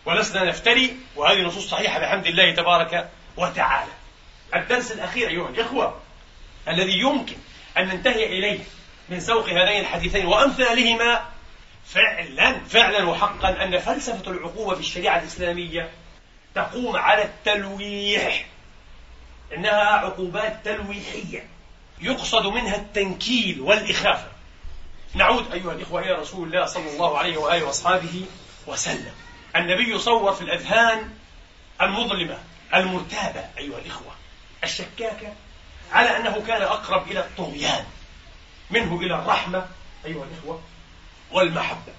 ولسنا نفتري وهذه نصوص صحيحة بحمد الله تبارك وتعالى. الدرس الأخير أيها الإخوة الذي يمكن أن ننتهي إليه من سوق هذين الحديثين وأمثالهما فعلا فعلا وحقا أن فلسفة العقوبة في الشريعة الإسلامية تقوم على التلويح. إنها عقوبات تلويحية يقصد منها التنكيل والإخافة. نعود أيها الإخوة إلى رسول الله صلى الله عليه وآله وأصحابه وسلم. النبي صور في الأذهان المظلمة المرتابة أيها الإخوة الشكاكة على أنه كان أقرب إلى الطغيان منه إلى الرحمة أيها الإخوة والمحبة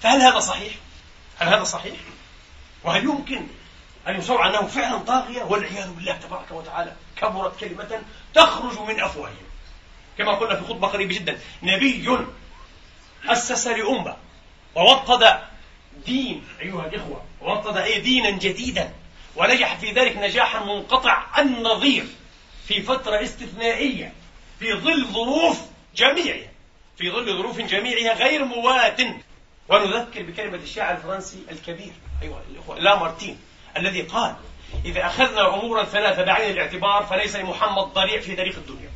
فهل هذا صحيح؟ هل هذا صحيح؟ وهل يمكن أن يصور أنه فعلا طاغية والعياذ بالله تبارك وتعالى كبرت كلمة تخرج من أفواههم كما قلنا في خطبة قريبة جدا نبي أسس لأمة ووطد دين أيها الإخوة ووطد أي دينا جديدا ونجح في ذلك نجاحا منقطع النظير في فترة استثنائية في ظل ظروف جميعها في ظل ظروف جميعها غير موات. ونذكر بكلمة الشاعر الفرنسي الكبير أيها الإخوة لا مارتين الذي قال إذا أخذنا أمورا ثلاثة بعين الاعتبار فليس لمحمد ضريع في تاريخ الدنيا.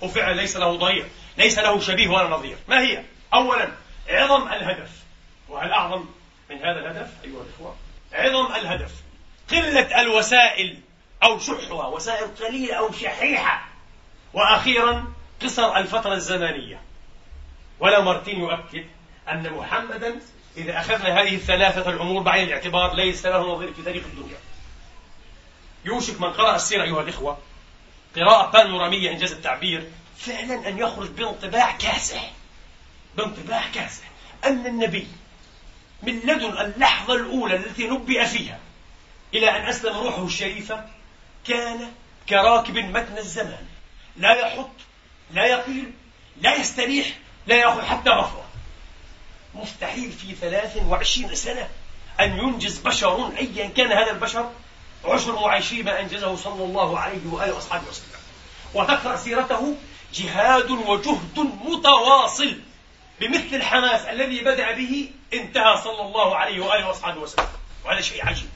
وفعلا ليس له ضريع ليس له شبيه ولا نظير. ما هي؟ أولا عظم الهدف وهل أعظم من هذا الهدف؟ أيها الإخوة عظم الهدف. قلة الوسائل أو شحها وسائل قليلة أو شحيحة. وأخيرا قصر الفترة الزمنية. ولا مارتين يؤكد أن محمدا إذا أخذنا هذه الثلاثة الأمور بعين الاعتبار ليس له نظير في تاريخ الدنيا. يوشك من قرأ السيرة أيها الإخوة قراءة بانورامية إنجاز التعبير فعلا أن يخرج بانطباع كاسح. بانطباع كاسح. أن النبي من لدن اللحظة الأولى التي نبئ فيها إلى أن أسلم روحه الشريفة كان كراكب متن الزمان. لا يحط لا يقيل لا يستريح لا يأخذ حتى غفوة. مستحيل في ثلاث وعشرين سنة أن ينجز بشر أيا كان هذا البشر عشر وعشرين ما أنجزه صلى الله عليه وآله وأصحابه وسلم. وتقرأ سيرته جهاد وجهد متواصل. بمثل الحماس الذي بدأ به انتهى صلى الله عليه وآله وأصحابه وسلم. وهذا شيء عجيب.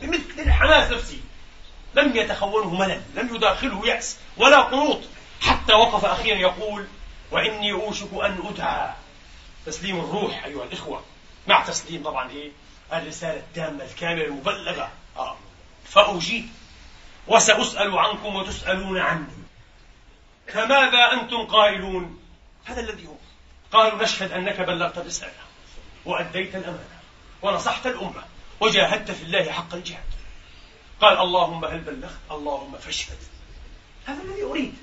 بمثل الحماس نفسه. لم يتخونه ملل لم يداخله يأس ولا قنوط. حتى وقف أخيرا يقول وإني أوشك أن أدعى تسليم الروح أيها الإخوة. مع تسليم طبعا إيه؟ الرسالة التامة الكاملة المبلغة. آه. فأجيب وسأسأل عنكم وتسألون عني. فماذا أنتم قائلون؟ هذا الذي هو. قالوا نشهد أنك بلغت الرسالة وأديت الأمانة ونصحت الأمة وجاهدت في الله حق الجهاد. قال اللهم هل بلغت؟ اللهم فاشهد. هذا الذي أريد.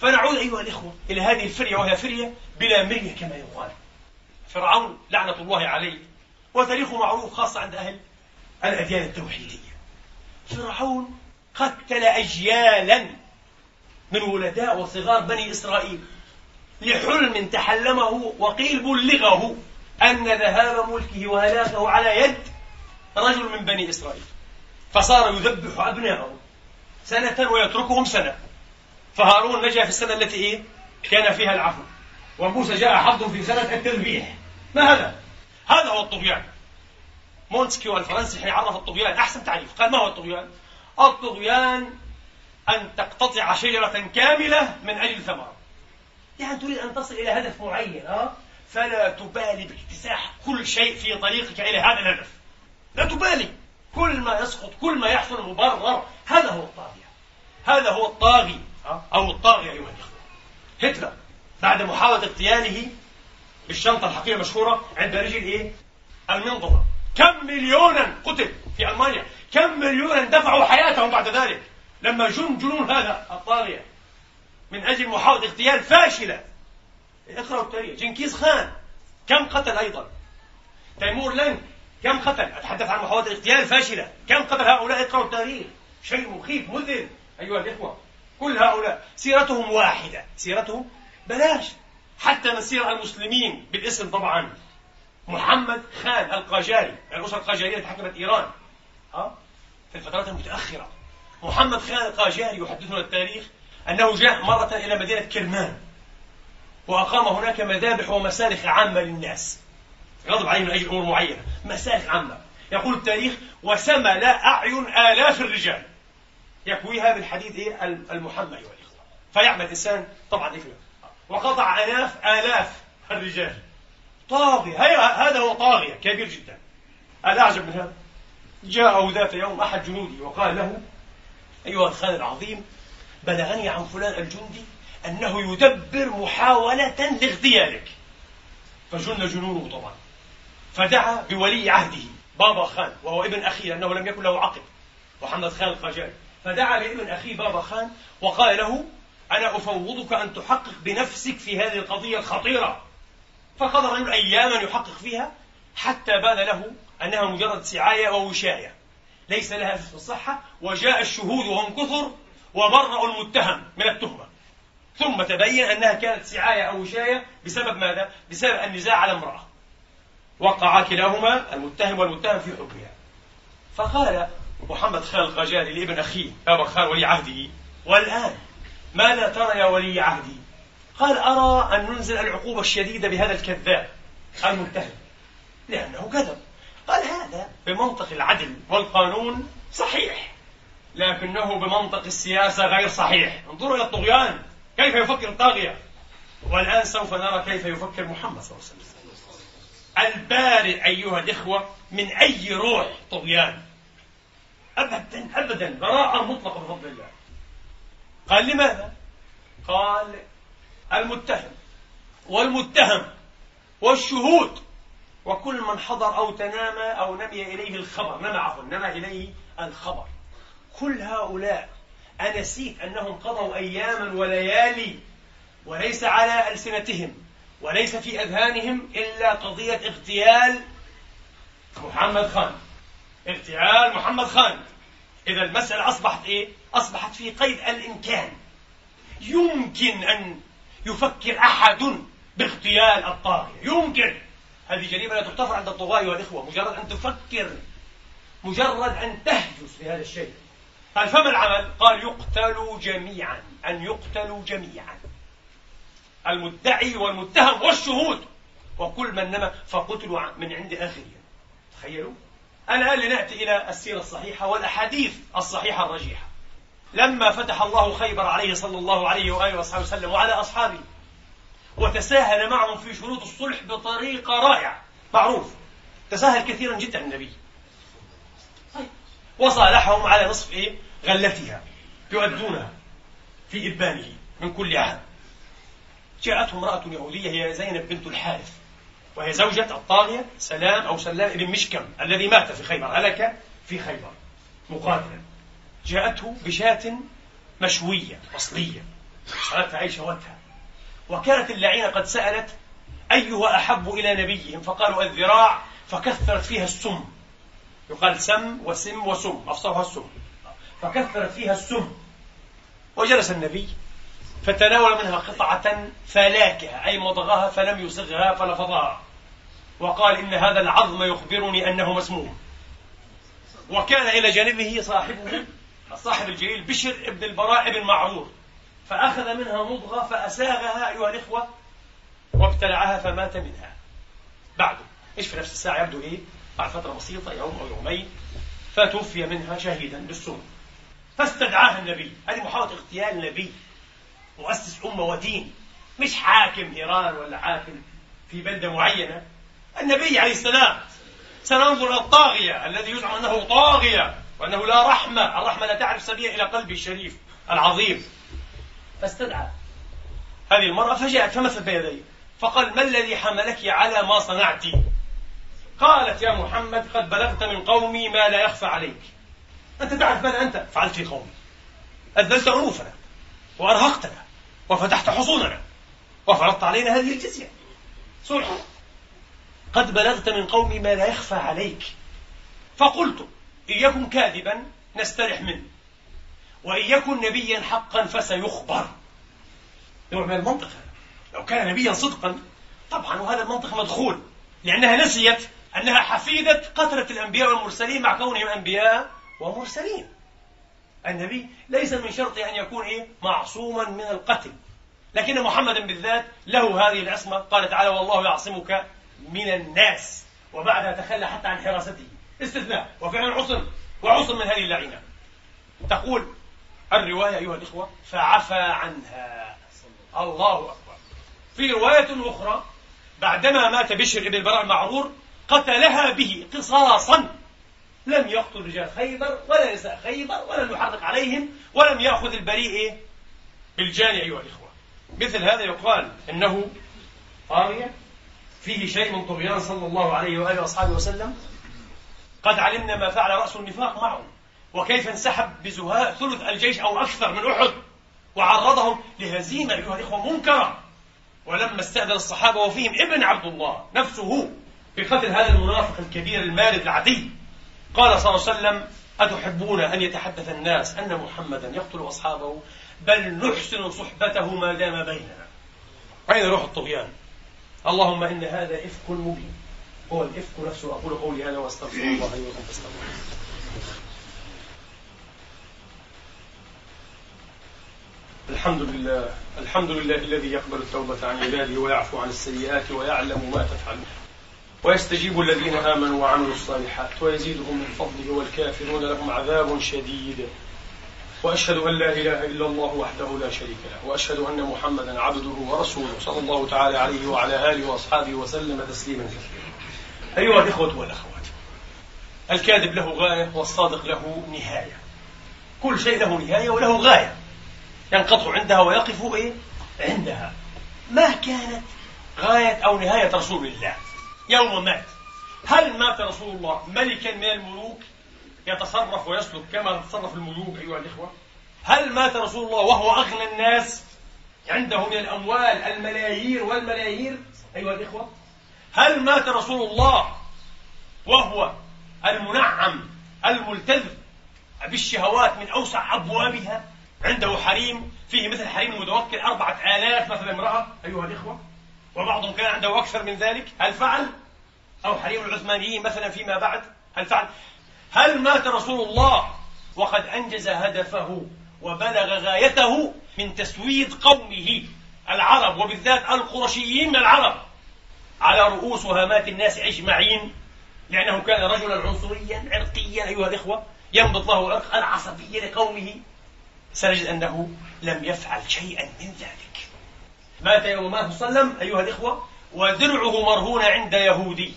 فنعود أيها الإخوة إلى هذه الفرية وهي فرية بلا مرية كما يقال. فرعون لعنة الله عليه وتاريخه معروف خاصة عند أهل الأديان التوحيدية. فرعون قتل أجيالا من ولداء وصغار بني إسرائيل. لحلم تحلمه وقيل بلغه أن ذهاب ملكه وهلاكه على يد رجل من بني إسرائيل. فصار يذبح أبنائه سنة ويتركهم سنة. فهارون نجا في السنة التي إيه؟ كان فيها العفو. وموسى جاء حظ في سنة التذبيح. ما هذا؟ هذا هو الطغيان. مونتسكيو الفرنسي حين عرف الطغيان أحسن تعريف. قال ما هو الطغيان؟ الطغيان أن تقتطع شجرة كاملة من أجل ثمرة. يعني تريد أن تصل إلى هدف معين ها؟ فلا تبالي باكتساح كل شيء في طريقك إلى هذا الهدف. لا تبالي. كل ما يسقط كل ما يحصل مبرر هذا هو الطاغية. هذا هو الطاغي أو الطاغية أيها الإخوة. هتلر بعد محاولة اغتياله بالشنطة الحقيقة المشهورة عند رجل إيه؟ المنظمة. كم مليونا قتل في ألمانيا. كم مليونا دفعوا حياتهم بعد ذلك. لما جن جنون هذا الطاغية من أجل محاولة اغتيال فاشلة. اقرأوا التاريخ. جنكيز خان كم قتل أيضا؟ تيمور لنك كم قتل؟ أتحدث عن محاولة اغتيال فاشلة. كم قتل هؤلاء؟ اقرأوا التاريخ. شيء مخيف مذهل. أيها الإخوة كل هؤلاء سيرتهم واحدة. سيرتهم؟ بلاش. حتى مسير المسلمين بالاسم طبعا. محمد خان القاجاري الأسرة القاجارية التي حكمت إيران. ها؟ في الفترات المتأخرة. محمد خان القاجاري يحدثنا التاريخ أنه جاء مرة إلى مدينة كرمان وأقام هناك مذابح ومسالخ عامة للناس. غضب عليه من أجل أمور معينة. مسالخ عامة. يقول التاريخ وسمل أعين آلاف الرجال. يكويها بالحديد إيه؟ المحمى أيها الإخوة فيعمل الإنسان طبعا إيه؟ وقطع آلاف آلاف الرجال. طاغية. هذا هو طاغية كبير جدا. الأعجب من هذا؟ جاءه ذات يوم أحد جنودي وقال له أيها الخان العظيم بلغني عن فلان الجندي أنه يدبر محاولة لاغتيالك. فجن جنونه طبعا. فدعا بولي عهده بابا خان وهو ابن أخيه لأنه لم يكن له عقل. محمد خان القجاري فدعا لابن أخيه بابا خان وقال له أنا أفوضك أن تحقق بنفسك في هذه القضية الخطيرة. فقضى الرجل أياما يحقق فيها حتى بان له أنها مجرد سعاية ووشاية. ليس لها في الصحة وجاء الشهود وهم كثر وبرأوا المتهم من التهمة. ثم تبين أنها كانت سعاية أو وشاية بسبب ماذا؟ بسبب النزاع على امرأة. وقع كلاهما المتهم والمتهم في حكمها فقال محمد خان القجاري لابن أخيه أبا خان ولي عهده والآن ماذا ترى يا ولي عهدي؟ قال أرى أن ننزل العقوبة الشديدة بهذا الكذاب المتهم. لأنه كذب. قال هذا بمنطق العدل والقانون صحيح. لكنه بمنطق السياسة غير صحيح. انظروا إلى الطغيان كيف يفكر الطاغية؟ والآن سوف نرى كيف يفكر محمد صلى الله عليه وسلم. البارئ أيها الإخوة من أي روح طغيان. أبدا أبدا براءة مطلقة بفضل الله. قال لماذا؟ قال المتهم والمتهم والشهود. وكل من حضر أو تنام أو نمي إليه الخبر عفوا نمى إليه الخبر. كل هؤلاء أنسيت أنهم قضوا أياما وليالي وليس على ألسنتهم وليس في أذهانهم إلا قضية اغتيال محمد خان. اغتيال محمد خان. إذا المسألة أصبحت إيه؟ أصبحت في قيد الإمكان. يمكن أن يفكر أحد باغتيال الطاغية. يمكن. هذه جريمة لا تغتفر عند الطغاة والإخوة مجرد أن تفكر مجرد أن تهجس في هذا الشيء. قال فما العمل؟ قال يقتلوا جميعا أن يقتلوا جميعا. المدعي والمتهم والشهود. وكل من نما فقتلوا من عند آخرهم تخيلوا؟ الآن لنأتي إلى السيرة الصحيحة والأحاديث الصحيحة الرجيحة. لما فتح الله خيبر عليه صلى الله عليه وآله وصحبه وسلم وعلى أصحابه وتساهل معهم في شروط الصلح بطريقة رائعة. معروف. تساهل كثيرا جدا النبي. طيب. وصالحهم على نصف إيه؟ غلتها يؤدونها في إبانه من كل عام. جاءته امرأة يهودية هي زينب بنت الحارث وهي زوجة الطاغية سلام أو سلام بن مشكم الذي مات في خيبر هلك في خيبر مقاتلا. جاءته بشاة مشوية أصلية صارت أي شوتها وكانت اللعينة قد سألت أيها أحب إلى نبيهم؟ فقالوا الذراع فكثرت فيها السم. يقال سم وسم وسم أفصلها السم. فكثرت فيها السم. وجلس النبي فتناول منها قطعة فلاكها أي مضغها فلم يصغها فلفظها. وقال إن هذا العظم يخبرني أنه مسموم. وكان إلى جانبه صاحبه الصاحب الجليل بشر بن البراء بن معرور فأخذ منها مضغة فأساغها أيها الإخوة وابتلعها فمات منها. بعده إيش في نفس الساعة؟ يبدو إيه؟ بعد فترة بسيطة يوم أو يومين فتوفي منها شهيدا بالسم. فاستدعاها النبي. هذه محاولة اغتيال النبي. مؤسس أمة ودين. مش حاكم إيران ولا حاكم في بلدة معينة. النبي عليه السلام. سننظر الطاغية. الذي يزعم أنه طاغية وأنه لا رحمة. الرحمة لا تعرف سبيل إلى قلبه الشريف العظيم. فاستدعى. هذه المرأة فجاءت فمثل بين يديه فقال ما الذي حملك على ما صنعت؟ قالت يا محمد قد بلغت من قومي ما لا يخفى عليك. أنت تعرف ماذا أنت؟ فعلت في قومي. أذلت عنوفنا وأرهقتنا وفتحت حصوننا وفرضت علينا هذه الجزية. صلح قد بلغت من قومي ما لا يخفى عليك. فقلت إن يكن كاذبا نسترح منه وإن يكن نبيا حقا فسيخبر. نوع من المنطق لو كان نبيا صدقا طبعا وهذا المنطق مدخول لأنها نسيت أنها حفيدة قتلة الأنبياء والمرسلين مع كونهم أنبياء ومرسلين. النبي ليس من شرطه أن يكون إيه؟ معصوما من القتل. لكن محمدا بالذات له هذه العصمة. قال تعالى والله يعصمك من الناس. وبعدها تخلى حتى عن حراسته. استثناء. وفعلا عصم وعصم من هذه اللعينة. تقول الرواية أيها الإخوة فعفى عنها. الله أكبر. في رواية أخرى بعدما مات بشر بن البراء المعرور قتلها به قصاصا لم يقتل رجال خيبر ولا نساء خيبر ولم يحرق عليهم ولم يأخذ البريء بالجاني أيها الإخوة مثل هذا يقال إنه طاغية فيه شيء من طغيان صلى الله عليه وآله وأصحابه وسلم. قد علمنا ما فعل رأس النفاق معه وكيف انسحب بزهاء ثلث الجيش أو أكثر من أحد وعرضهم لهزيمة أيها الإخوة منكرة. ولما استأذن الصحابة وفيهم ابن عبد الله نفسه بقتل هذا المنافق الكبير المارد العدي قال صلى الله عليه وسلم أتحبون أن يتحدث الناس أن محمدا يقتل أصحابه؟ بل نحسن صحبته ما دام بيننا. أين روح الطغيان؟ اللهم إن هذا إفك مبين. هو الإفك نفسه أقول قولي هذا وأستغفر الله لي ولكم. فاستغفروه الحمد لله الحمد لله الذي يقبل التوبة عن عباده ويعفو عن السيئات ويعلم ما تفعلون. ويستجيب الذين آمنوا وعملوا الصالحات ويزيدهم من فضله والكافرون لهم عذاب شديد. وأشهد أن لا إله إلا الله وحده لا شريك له. وأشهد أن محمدا عبده ورسوله صلى الله تعالى عليه وعلى آله وأصحابه وسلم تسليما كثيرا. أيها الإخوة والأخوات الكاذب له غاية والصادق له نهاية. كل شيء له نهاية وله غاية. ينقطع عندها ويقف إيه؟ عندها. ما كانت غاية أو نهاية رسول الله. يوم مات. هل مات رسول الله ملكا من الملوك؟ يتصرف ويسلك كما تتصرف الملوك أيها الإخوة. هل مات رسول الله وهو أغنى الناس عنده من الأموال الملايير والملايير؟ أيها الإخوة. هل مات رسول الله وهو المنعم الملتذ بالشهوات من أوسع أبوابها؟ عنده حريم فيه مثل حريم المتوكل أربعة آلاف مثل امرأة أيها الإخوة. وبعضهم كان عنده أكثر من ذلك. هل فعل؟ أو حريم العثمانيين مثلا فيما بعد. هل فعل؟ هل مات رسول الله وقد أنجز هدفه وبلغ غايته من تسويد قومه العرب وبالذات القرشيين من العرب على رؤوس وهامات الناس أجمعين؟ لأنه كان رجلا عنصريا عرقيا أيها الإخوة ينبض له عرق العصبية لقومه. سنجد أنه لم يفعل شيئا من ذلك. مات يوم مات صلى الله عليه وسلم أيها الإخوة ودرعه مرهون عند يهودي.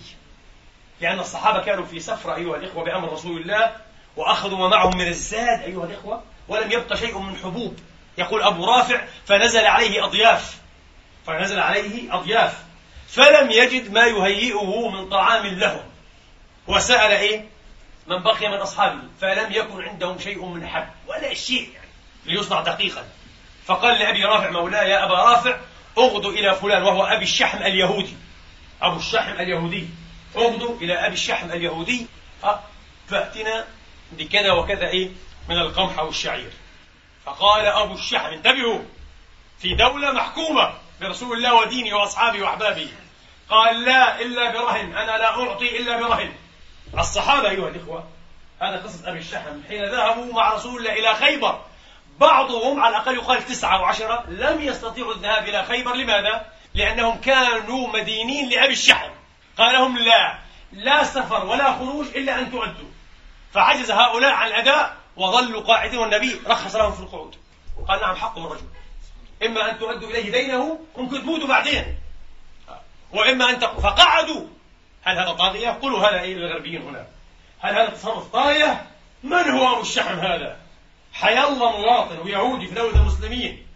لأن الصحابة كانوا في سفرة أيها الإخوة بأمر رسول الله وأخذوا ما معهم من الزاد أيها الإخوة ولم يبق شيء من حبوب. يقول أبو رافع فنزل عليه أضياف. فنزل عليه أضياف. فلم يجد ما يهيئه من طعام لهم وسأل إيه؟ من بقي من أصحابه. فلم يكن عندهم شيء من حب ولا شيء يعني ليصنع دقيقا. فقال لأبي رافع مولاي يا أبا رافع اغدو إلى فلان وهو أبي الشحم اليهودي. أبو الشحم اليهودي. اغدو إلى أبي الشحم اليهودي. فأتنا بكذا وكذا إيه من القمح أو الشعير. فقال أبو الشحم انتبهوا في دولة محكومة برسول الله ودينه وأصحابه وأحبابه. قال لا إلا برهن أنا لا أعطي إلا برهن. الصحابة أيها الإخوة هذا قصة أبي الشحم حين ذهبوا مع رسول الله إلى خيبر. بعضهم على الأقل يقال تسعة وعشرة لم يستطيعوا الذهاب إلى خيبر. لماذا؟ لأنهم كانوا مدينين لأبي الشحم. قال لهم لا لا سفر ولا خروج إلا أن تؤدوا. فعجز هؤلاء عن الأداء وظلوا قاعدين. والنبي رخص لهم في القعود. قال نعم حقهم الرجل إما أن تؤدوا إليه دينه ممكن تموتوا بعدين. وإما أن تقوا فقعدوا. هل هذا طاغية؟ قولوا هذا أي الغربيين هنا؟ هل هذا تصرف طاغية؟ من هو أبو الشحم هذا؟ حي الله مواطن ويهودي في دولة المسلمين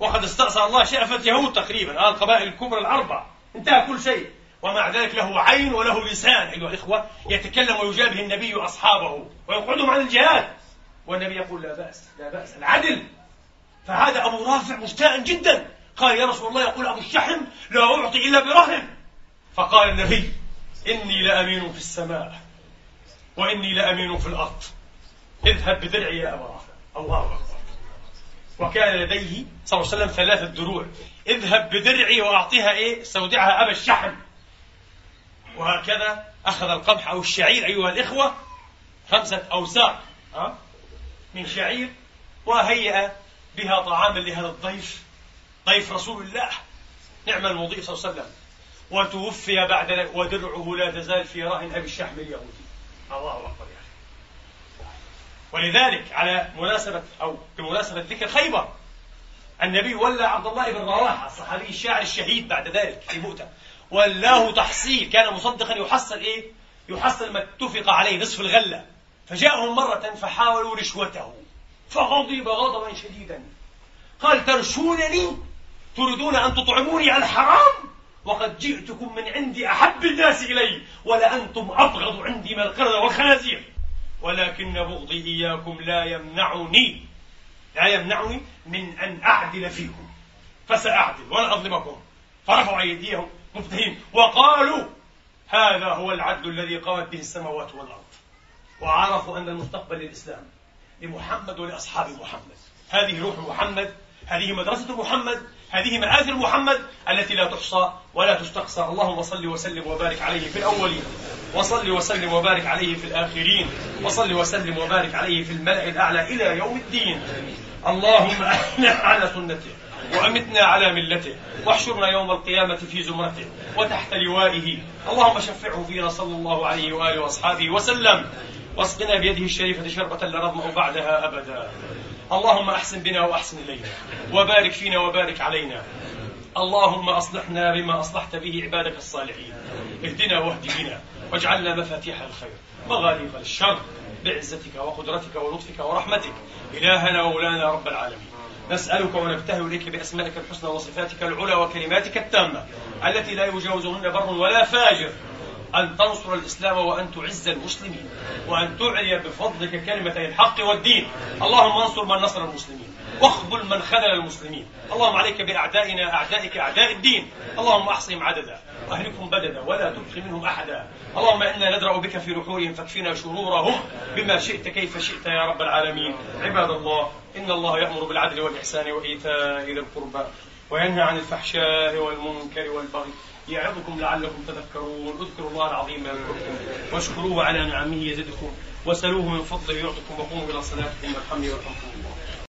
وقد استأصل الله شأفة يهود تقريبا آه القبائل الكبرى الأربع انتهى كل شيء. ومع ذلك له عين وله لسان أيها الإخوة يتكلم ويجابه النبي أصحابه ويقعدهم عن الجهاد. والنبي يقول لا بأس لا بأس العدل. فهذا أبو رافع مستاء جدا. قال يا رسول الله يقول أبو الشحم لا أعطي إلا برهن. فقال النبي إني لأمين في السماء وإني لأمين في الأرض. اذهب بدرعي يا أبا رافع. الله أكبر. وكان لديه صلى الله عليه وسلم ثلاثة دروع. اذهب بدرعي وأعطيها إيه؟ استودعها أبا الشحم. وهكذا أخذ القمح أو الشعير أيها الإخوة خمسة أوساق من شعير وهيأ بها طعاما لهذا الضيف ضيف رسول الله. نعم المضيف صلى الله عليه وسلم. وتوفي بعد ودرعه لا تزال في رهن أبي الشحم اليهودي. الله أكبر. ولذلك على مناسبة أو بمناسبة ذكر خيبر النبي ولى عبد الله بن رواحة الصحابي الشاعر الشهيد بعد ذلك في مؤتة. ولاه تحصيل كان مصدقا يحصل إيه؟ يحصل ما اتفق عليه نصف الغلة. فجاءهم مرة فحاولوا رشوته. فغضب غضبا شديدا. قال ترشونني؟ تريدون أن تطعموني على الحرام؟ وقد جئتكم من عندي أحب الناس إلي ولأنتم أبغض عندي من القردة والخنازير. ولكن بغضي إياكم لا يمنعني لا يمنعني من أن أعدل فيكم. فسأعدل ولا أظلمكم فرفعوا أيديهم مفتهين وقالوا هذا هو العدل الذي قامت به السماوات والأرض. وعرفوا أن المستقبل للإسلام لمحمد ولأصحاب محمد. هذه روح محمد هذه مدرسة محمد هذه مآثر محمد التي لا تحصى ولا تستقصى. اللهم صل وسلم وبارك عليه في الأولين. وصل وسلم وبارك عليه في الآخرين وصل وسلم وبارك عليه في الملأ الأعلى إلى يوم الدين. اللهم أحنا على سنته وأمتنا على ملته واحشرنا يوم القيامة في زمرته وتحت لوائه. اللهم شفعه فينا صلى الله عليه وآله وأصحابه وسلم. واسقنا بيده الشريفة شربة لا نظمأ بعدها أبدا. اللهم أحسن بنا وأحسن إلينا وبارك فينا وبارك علينا. اللهم أصلحنا بما أصلحت به عبادك الصالحين. اهدنا واهد بنا واجعلنا مفاتيح الخير مغاليق الشر بعزتك وقدرتك ولطفك ورحمتك. إلهنا ومولانا رب العالمين. نسألك ونبتهل إليك بأسمائك الحسنى وصفاتك العلى وكلماتك التامة التي لا يجاوزهن بر ولا فاجر. أن تنصر الإسلام وأن تعز المسلمين وأن تعلي بفضلك كلمة الحق والدين. اللهم انصر من نصر المسلمين واخذل من خذل المسلمين. اللهم عليك بأعدائنا أعدائك أعداء الدين. اللهم أحصهم عددا. وأهلكهم بددا ولا تبق منهم أحدا. اللهم إنا ندرأ بك في نحورهم فاكفنا شرورهم بما شئت كيف شئت يا رب العالمين. عباد الله إن الله يأمر بالعدل والإحسان وإيتاء ذي القربى وينهى عن الفحشاء والمنكر والبغي. يعظكم لعلكم تذكرون. اذكروا الله العظيم يذكركم واشكروه على نعمه يزدكم. وسلوه من فضله يعطكم وقوموا إلى صلاتكم. والحمد